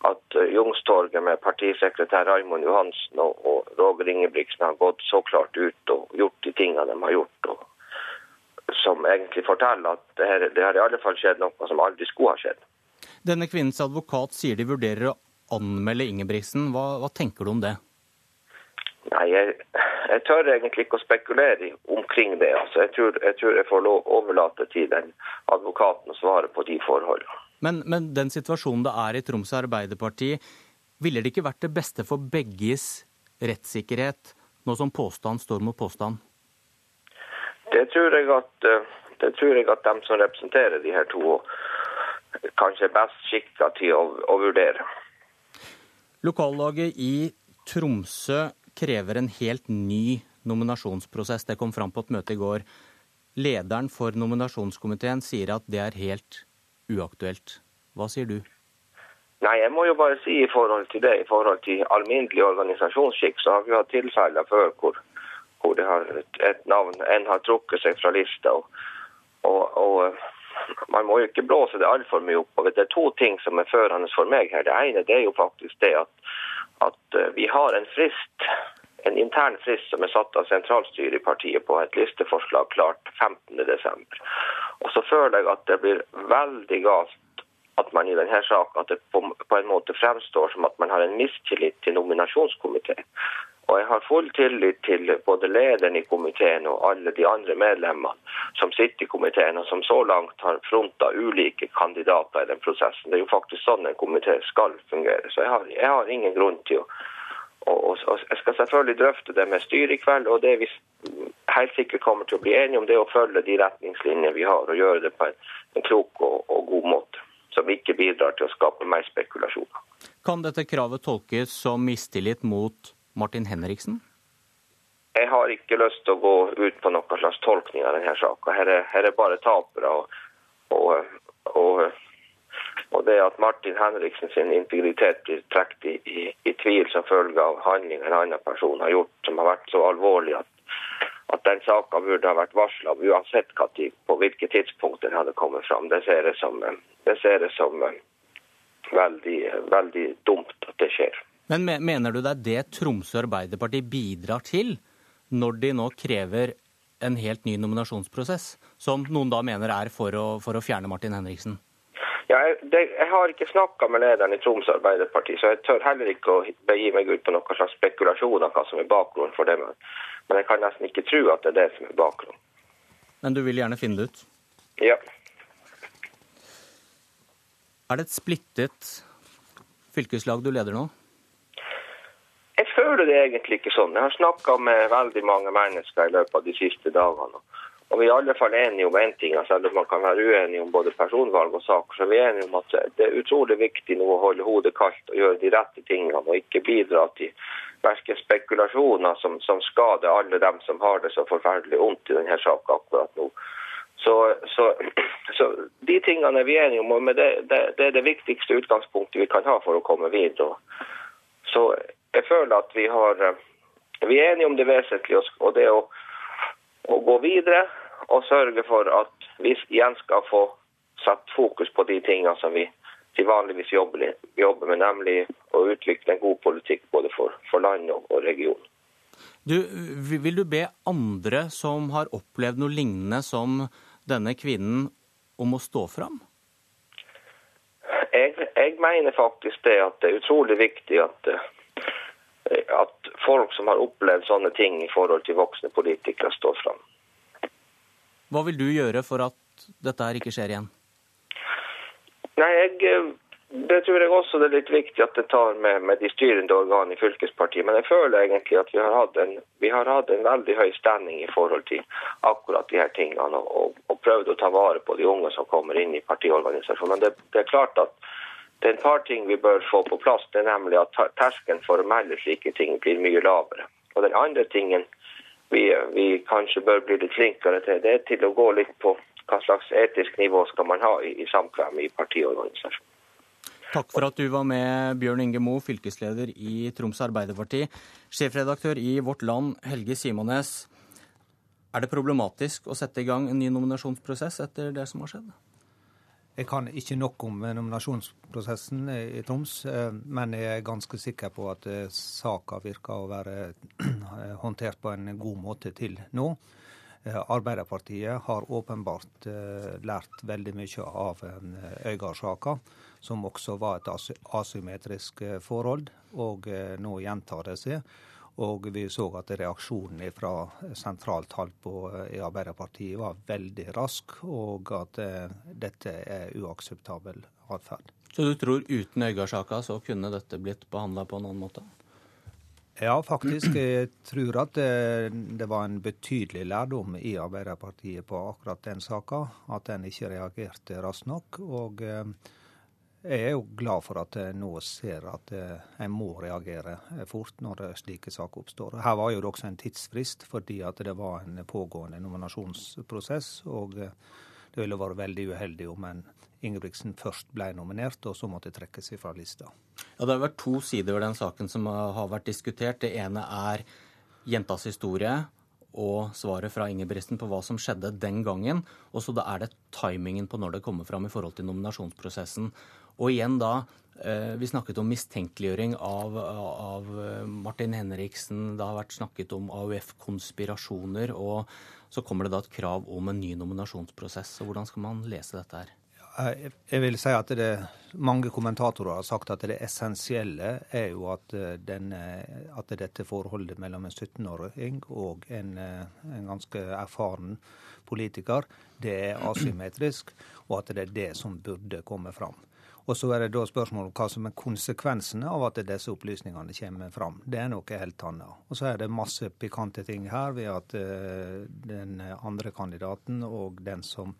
at Jungstorget med partisekretær Raymond Johansen og, og Roger Ingebrigtsen har gått så klart ut og gjort de tingene de har gjort. Og, som egentlig forteller at det, det har i alle fall skjedd noe som aldri skulle ha skjedd. Denne kvinnens advokat sier de vurderer å anmelde Ingebrigtsen. Hva, hva tenker du om det? Nei, jeg, jeg, tør egentlig ikke å spekulere omkring det. Altså, jeg, tror, jeg, tror, jeg får lov å overlate til den advokaten å svare på de forholdene. Men, men, den situasjonen det er i Troms Arbeiderparti, ville det ikke vært det beste for begges rettssikkerhet, nå som påstand står mot påstand? Det tror jeg at, det tror jeg at de som representerer de her to, kanskje er best skikka til å, å vurdere. Lokallaget i Tromsø krever en helt ny nominasjonsprosess. Det kom fram på et møte i går. Lederen for nominasjonskomiteen sier at det er helt uaktuelt. Hva sier du? Nei, jeg må jo bare si i forhold til det, i forhold til alminnelig organisasjonsskikk, så har vi hatt tilfeller før hvor, hvor har et navn en har trukket seg fra lista. Og, og, og man må jo ikke blåse det altfor mye opp. Og det er to ting som er førende for meg her. Det ene det er jo faktisk det at at eh, vi har en frist, en intern frist som er satt av sentralstyret i partiet på et listeforslag klart 15.12. Og så føler jeg at det blir veldig galt at man i denne saken at det på, på en måte fremstår som at man har en mistillit til nominasjonskomiteen. Og jeg har full tillit til både lederen i komiteen og alle de andre medlemmene som sitter i komiteen, og som så langt har fronta ulike kandidater i den prosessen. Det er jo faktisk sånn en komité skal fungere. Så jeg har, jeg har ingen grunn til å og, og, og, Jeg skal selvfølgelig drøfte det med styret i kveld, og det vi helt sikkert kommer til å bli enige om, det er å følge de retningslinjer vi har, og gjøre det på en, en klok og, og god måte. Som ikke bidrar til å skape mer spekulasjoner. Kan dette kravet tolkes som mistillit mot Martin Henriksen? Jeg har ikke lyst til å gå ut på noen slags tolkning av denne saken. Her er, her er bare tapere. Og, og, og, og, det at Martin Henriksen sin integritet blir trukket i, i, i, tvil som følge av handlinger en annen person har gjort, som har vært så alvorlig at, at den saken burde ha vært varsla uansett på hvilke tidspunkt den hadde kommet fram. Det ser jeg som, det ser jeg som veldig, veldig dumt at det skjer. Men mener du det er det Tromsø Arbeiderparti bidrar til, når de nå krever en helt ny nominasjonsprosess, som noen da mener er for å, for å fjerne Martin Henriksen? Ja, jeg, det, jeg har ikke snakka med lederen i Troms Arbeiderparti, så jeg tør heller ikke å begi meg ut på noen slags spekulasjon om hva som er bakgrunnen for det. Men jeg kan nesten ikke tro at det er det som er bakgrunnen. Men du vil gjerne finne det ut? Ja. Er det et splittet fylkeslag du leder nå? Jeg føler det egentlig ikke sånn. Jeg har snakka med veldig mange mennesker i løpet av de siste dagene. Og vi er i alle fall enige om én en ting, selv om man kan være uenige om både personvalg og saker. Så vi er enige om at det er utrolig viktig nå å holde hodet kaldt og gjøre de rette tingene, og ikke bidra til verken spekulasjoner som, som, skader alle dem som har det så forferdelig vondt i denne saken akkurat nå. Så, så, så, de tingene er vi enige om, men det, det, det, er det viktigste utgangspunktet vi kan ha for å komme videre. Så jeg føler at vi har vi er enige om det vesentlige, og det å, å gå videre og sørge for at vi igjen skal få satt fokus på de tingene som vi til vanligvis jobber, jobber med, nemlig å utvikle en god politikk både for, for land og, og region. Du, vil du be andre som har opplevd noe lignende som denne kvinnen, om å stå fram? Jeg, jeg mener faktisk det at det er utrolig viktig at, at folk som har opplevd sånne ting i forhold til voksne politikere, står fram. Hva vil du gjøre for at dette her ikke skjer igjen? Nei, jeg, Det tror jeg også det er litt viktig at det tar med, med de styrende organene i fylkespartiet. Men jeg føler egentlig at vi har hatt en, har hatt en veldig høy stemning i forhold til akkurat de her tingene. Og, og, og prøvd å ta vare på de unge som kommer inn i partiorganisasjonen. Men det, det er klart at det er et par ting vi bør få på plass. Det er nemlig at terskelen for å melde slike ting blir mye lavere. Og den andre tingen vi, vi, kanskje bør bli litt flinkere til, det er til å gå litt på hva slags etisk nivå skal man ha i, i samkvem i partiorganisasjonen. Takk for at du var med, Bjørn Inge Moe, fylkesleder i Troms Arbeiderparti. Sjefredaktør i Vårt Land, Helge Simones. Er det problematisk å sette i gang en ny nominasjonsprosess etter det som har skjedd? Jeg kan ikke nok om nominasjonsprosessen i Troms, eh, men jeg er ganske sikker på at eh, saka virker å være håndtert på en god måte til nå. Eh, Arbeiderpartiet har åpenbart lært veldig mye av Øygard-saka, som også var et asymmetrisk forhold, og nå gjentar det seg. Og vi så at reaksjonen fra sentralt hold på, i Arbeiderpartiet var veldig rask, og at eh, dette er uakseptabel atferd. Så du tror uten Øygard-saka så kunne dette blitt behandla på en annen måte? Ja, faktisk. Jeg tror at det, eh, det, var en betydelig lærdom i Arbeiderpartiet på akkurat den saka. At en ikke reagerte raskt nok. og... Eh, jeg er jo glad for at jeg nå ser at jeg eh, må reagere eh, fort når slike saker oppstår. Her var jo det også en tidsfrist fordi at det var en pågående nominasjonsprosess. og eh, det ville vært veldig uheldig om en Ingebrigtsen først ble nominert, og så måtte trekkes fra lista. Ja, Det har vært to sider ved den saken som har vært diskutert. Det ene er jentas historie og svaret fra Ingebrigtsen på hva som skjedde den gangen. Og så er det timingen på når det kommer fram i forhold til nominasjonsprosessen. Og igjen da, eh, vi snakket om mistenkeliggjøring av, av eh, Martin Henriksen. Det har vært snakket om AUF-konspirasjoner. Og så kommer det da et krav om en ny nominasjonsprosess. Så hvordan skal man lese dette her? Jeg vil si at det, Mange kommentatorer har sagt at det essensielle er jo at, eh, den, at dette forholdet mellom en 17-åring og en, en, ganske erfaren politiker, det er asymmetrisk, og at det er det som burde komme fram. Og så er det da spørsmålet om hva som er konsekvensene av at disse opplysningene kommer fram. Det er noe helt annet. Og så er det masse pikante ting her ved at uh, den andre kandidaten og den som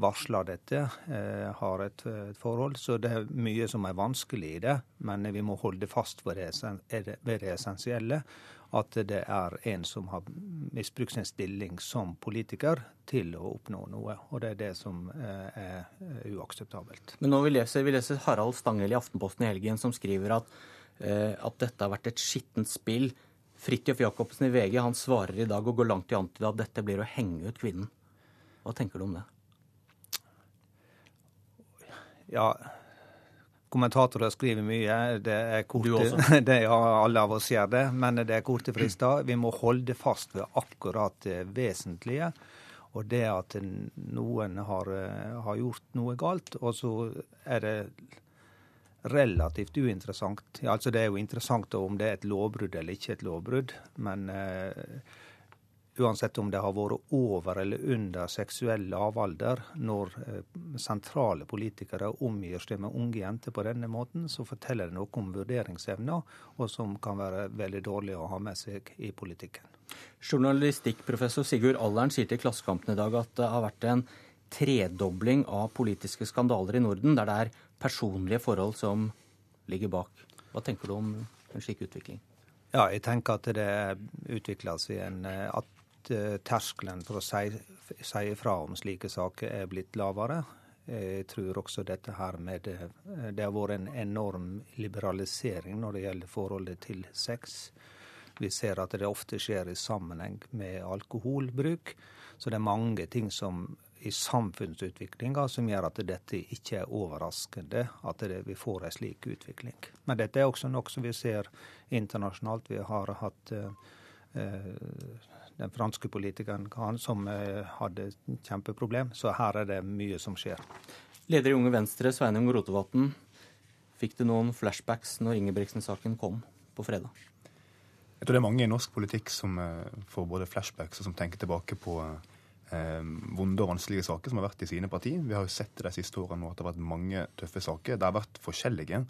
varsler dette, uh, har et, forhold. Så det er mye som er vanskelig i det, men vi må holde fast ved ved det essensielle at det er en som har misbrukt sin stilling som politiker til å oppnå noe. Og det er det som eh, er uakseptabelt. Men nå vi leser, vi leser Harald Stangel i Aftenposten i helgen som skriver at, eh, at dette har vært et skittent spill. Fridtjof Jacobsen i VG han svarer i dag og går langt i antyde at dette blir å henge ut kvinnen. Hva tenker du om det? Ja, Kommentatorer skriver mye. Det er korte, det, ja, alle av oss gjør det, men det er korte frister. Vi må holde fast ved akkurat det vesentlige. Og det at noen har, har gjort noe galt, og så er det relativt uinteressant. Altså Det er jo interessant om det er et lovbrudd eller ikke et lovbrudd, men eh, uansett om det har vært over eller under seksuell lavalder, når eh, sentrale politikere omgir seg med unge jenter på denne måten, så forteller det noe om vurderingsevna, og som kan være veldig dårlig å ha med seg i politikken. Journalistikkprofessor Sigurd Allern sier til Klassekampen i dag at det har vært en tredobling av politiske skandaler i Norden, der det er personlige forhold som ligger bak. Hva tenker du om en slik utvikling? Ja, jeg tenker at det utvikler seg en, at at terskelen for å si, si ifra om slike saker er blitt lavere. Jeg tror også dette her med det, har vært en enorm liberalisering når det gjelder forholdet til sex. Vi ser at det ofte skjer i sammenheng med alkoholbruk. Så det er mange ting som i samfunnsutviklinga som gjør at dette ikke er overraskende at det, vi får en slik utvikling. Men dette er også noe som vi ser internasjonalt. Vi har hatt eh, den franske politikeren som eh, hadde kjempeproblem. Så her er det mye som skjer. Leder i Unge Venstre, Sveinung Rotevatn. Fikk du noen flashbacks når Ingebrigtsen-saken kom på fredag? Jeg tror det er mange i norsk politikk som eh, får både flashbacks og som tenker tilbake på eh, vonde og vanskelige saker som har vært i sine parti. Vi har jo sett det de siste årene at det har vært mange tøffe saker. Det har vært forskjellige.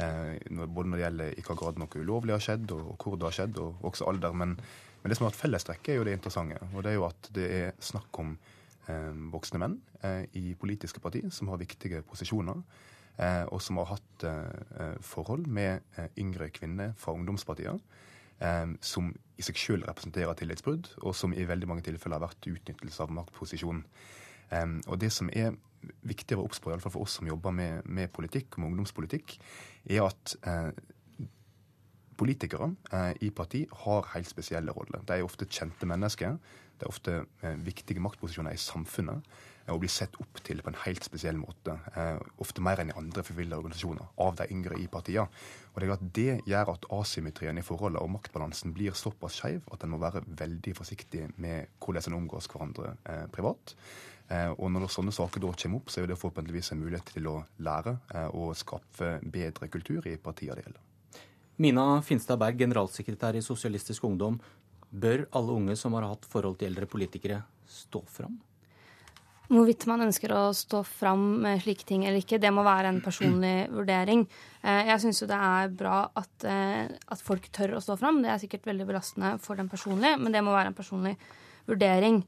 Eh, både når det gjelder i hva grad noe ulovlig har skjedd, og, og hvor det har skjedd, og også alder. Men men det som har vært fellestrekket, er jo det interessante. Og det er jo at det er snakk om eh, voksne menn eh, i politiske partier som har viktige posisjoner. Eh, og som har hatt eh, forhold med eh, yngre kvinner fra ungdomspartier. Eh, som i seg selv representerer tillitsbrudd, og som i veldig mange tilfeller har vært utnyttelse av maktposisjon. og det som er viktig å være obs på, iallfall for oss som jobber med, med politikk, med ungdomspolitikk, er at Politikere eh, i parti har helt spesielle roller. De er ofte kjente mennesker. Det er ofte eh, viktige maktposisjoner i samfunnet eh, og blir sett opp til på en helt spesiell måte. Ofte mer enn i andre frivillige organisasjoner av de yngre i partiene. Og Det er at det gjør at asymmetrien i forholdene og maktbalansen blir såpass skeiv at en må være veldig forsiktig med hvordan en omgås hverandre privat. Og Når sånne saker da kommer opp, så er det forhåpentligvis en mulighet til å lære og skaffe bedre kultur i partiene det gjelder. Mina Finstad Berg, generalsekretær i Sosialistisk Ungdom. Bør alle unge som har hatt forhold til eldre politikere, stå fram? Hvorvidt man ønsker å stå fram med slike ting eller ikke, det må være en personlig vurdering. Eh, jeg syns jo det er bra at, eh, at, folk tør å stå fram. Det er sikkert veldig belastende for dem personlig, men det må være en personlig vurdering.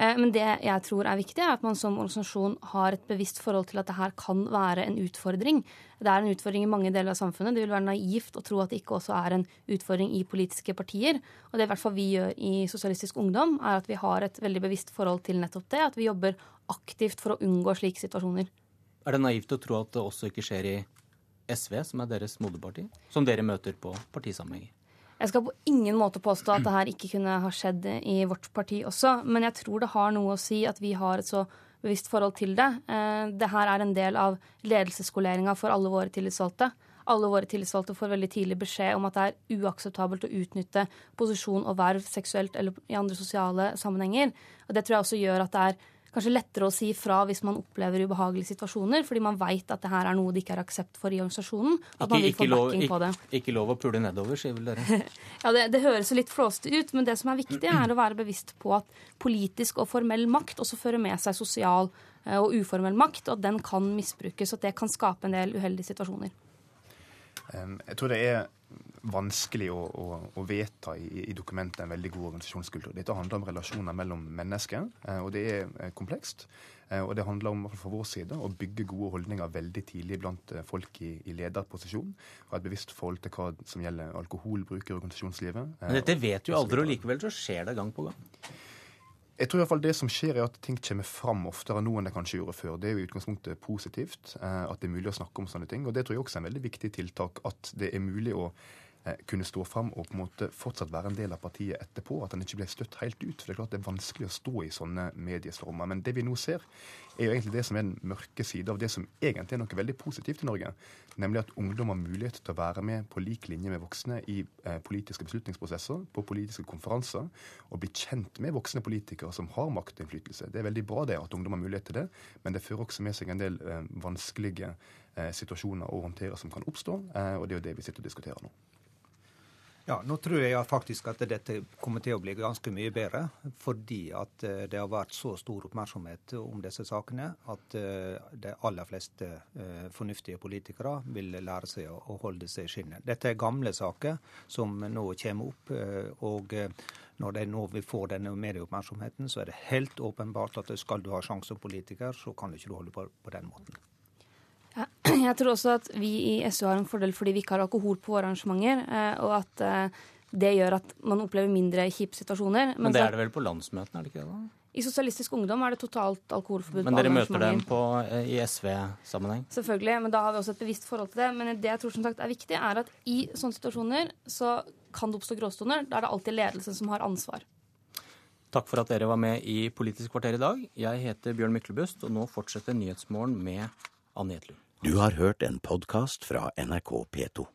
Eh, men det jeg tror er viktig, er at man som organisasjon har et bevisst forhold til at det her kan være en utfordring. Det er en utfordring i mange deler av samfunnet. Det vil være naivt å tro at det ikke også er en utfordring i politiske partier. Og det i hvert fall vi gjør i Sosialistisk Ungdom, er at vi har et veldig bevisst forhold til nettopp det. At vi jobber aktivt for å unngå slike situasjoner. Er det naivt å tro at det også ikke skjer i SV, som er deres moderparti, som dere møter på partisammenhenger? Jeg skal på ingen måte påstå at det her ikke kunne ha skjedd i vårt parti også, men jeg tror det har noe å si at vi har et så bevisst forhold til det. Eh, det her er en del av ledelsesskoleringa for alle våre tillitsvalgte. Alle våre tillitsvalgte får veldig tidlig beskjed om at det er uakseptabelt å utnytte posisjon og verv seksuelt eller i andre sosiale sammenhenger. Og Det tror jeg også gjør at det er kanskje lettere å si fra hvis man opplever ubehagelige situasjoner, fordi man veit at det her er noe det ikke er aksept for i organisasjonen. At ikke, man vil få backing lov, på det. Ikke, ikke lov å pule nedover, sier vel dere? ja, det, det høres jo litt flåste ut, men det som er viktig, er å være bevisst på at politisk og formell makt også fører med seg sosial eh, og uformell makt, og at den kan misbrukes, og at det kan skape en del uheldige situasjoner. Jeg tror det er vanskelig å, å, å vedta i, i, dokumentet en veldig god organisasjonskultur. Dette handler om relasjoner mellom mennesker, eh, og det er eh, komplekst. Eh, og det handler om fra vår side å bygge gode holdninger veldig tidlig blant folk i, i lederposisjon. Og et bevisst forhold til hva som gjelder alkoholbruk i organisasjonslivet. Men dette vet jo aldri, og likevel så skjer det gang på gang. Jeg tror i hvert fall det som skjer, er at ting kommer fram oftere nå enn det kanskje gjorde før. Det er jo i utgangspunktet positivt at det er mulig å snakke om sånne ting. Og det tror jeg også er en veldig viktig tiltak. At det er mulig å Eh, kunne stå fram og på en måte fortsatt være en del av partiet etterpå. At han ikke ble støtt helt ut. For det er klart det er vanskelig å stå i sånne mediestormer. Men det vi nå ser, er jo egentlig det som er den mørke side av det som egentlig er noe veldig positivt i Norge. Nemlig at ungdom har mulighet til å være med på lik linje med voksne i eh, politiske beslutningsprosesser, på politiske konferanser, og bli kjent med voksne politikere som har makt. Det er veldig bra det at ungdom har mulighet til det, men det fører også med seg en del eh, vanskelige eh, situasjoner å håndtere som kan oppstå, eh, og det er jo det vi sitter og diskuterer nå. Ja, Nå tror jeg faktisk at dette kommer til å bli ganske mye bedre. Fordi at eh, det har vært så stor oppmerksomhet om disse sakene at eh, de aller fleste eh, fornuftige politikere vil lære seg å holde seg i skinnet. Dette er gamle saker som nå kommer opp. og når de nå vil få denne medieoppmerksomheten, så er det helt åpenbart at skal du ha sjanse som politiker, så kan du ikke holde på på den måten. Jeg tror også at vi i SU har en fordel fordi vi ikke har alkohol på våre arrangementer, eh, og at eh, det gjør at man opplever mindre kjipe situasjoner. Men det er det vel på landsmøtene, er det ikke det? da? I Sosialistisk Ungdom er det totalt alkoholforbud. Men dere møter dem på, eh, i SV-sammenheng? Selvfølgelig, men da har vi også et bevisst forhold til det. Men det jeg tror som sagt er viktig, er at i sånne situasjoner så kan det oppstå gråstoner. Da er det alltid ledelsen som har ansvar. Takk for at dere var med i Politisk kvarter i dag. Jeg heter Bjørn Myklebust, og nå fortsetter Nyhetsmorgen med Anne Jetlund. Du har hørt en podkast fra NRK P2.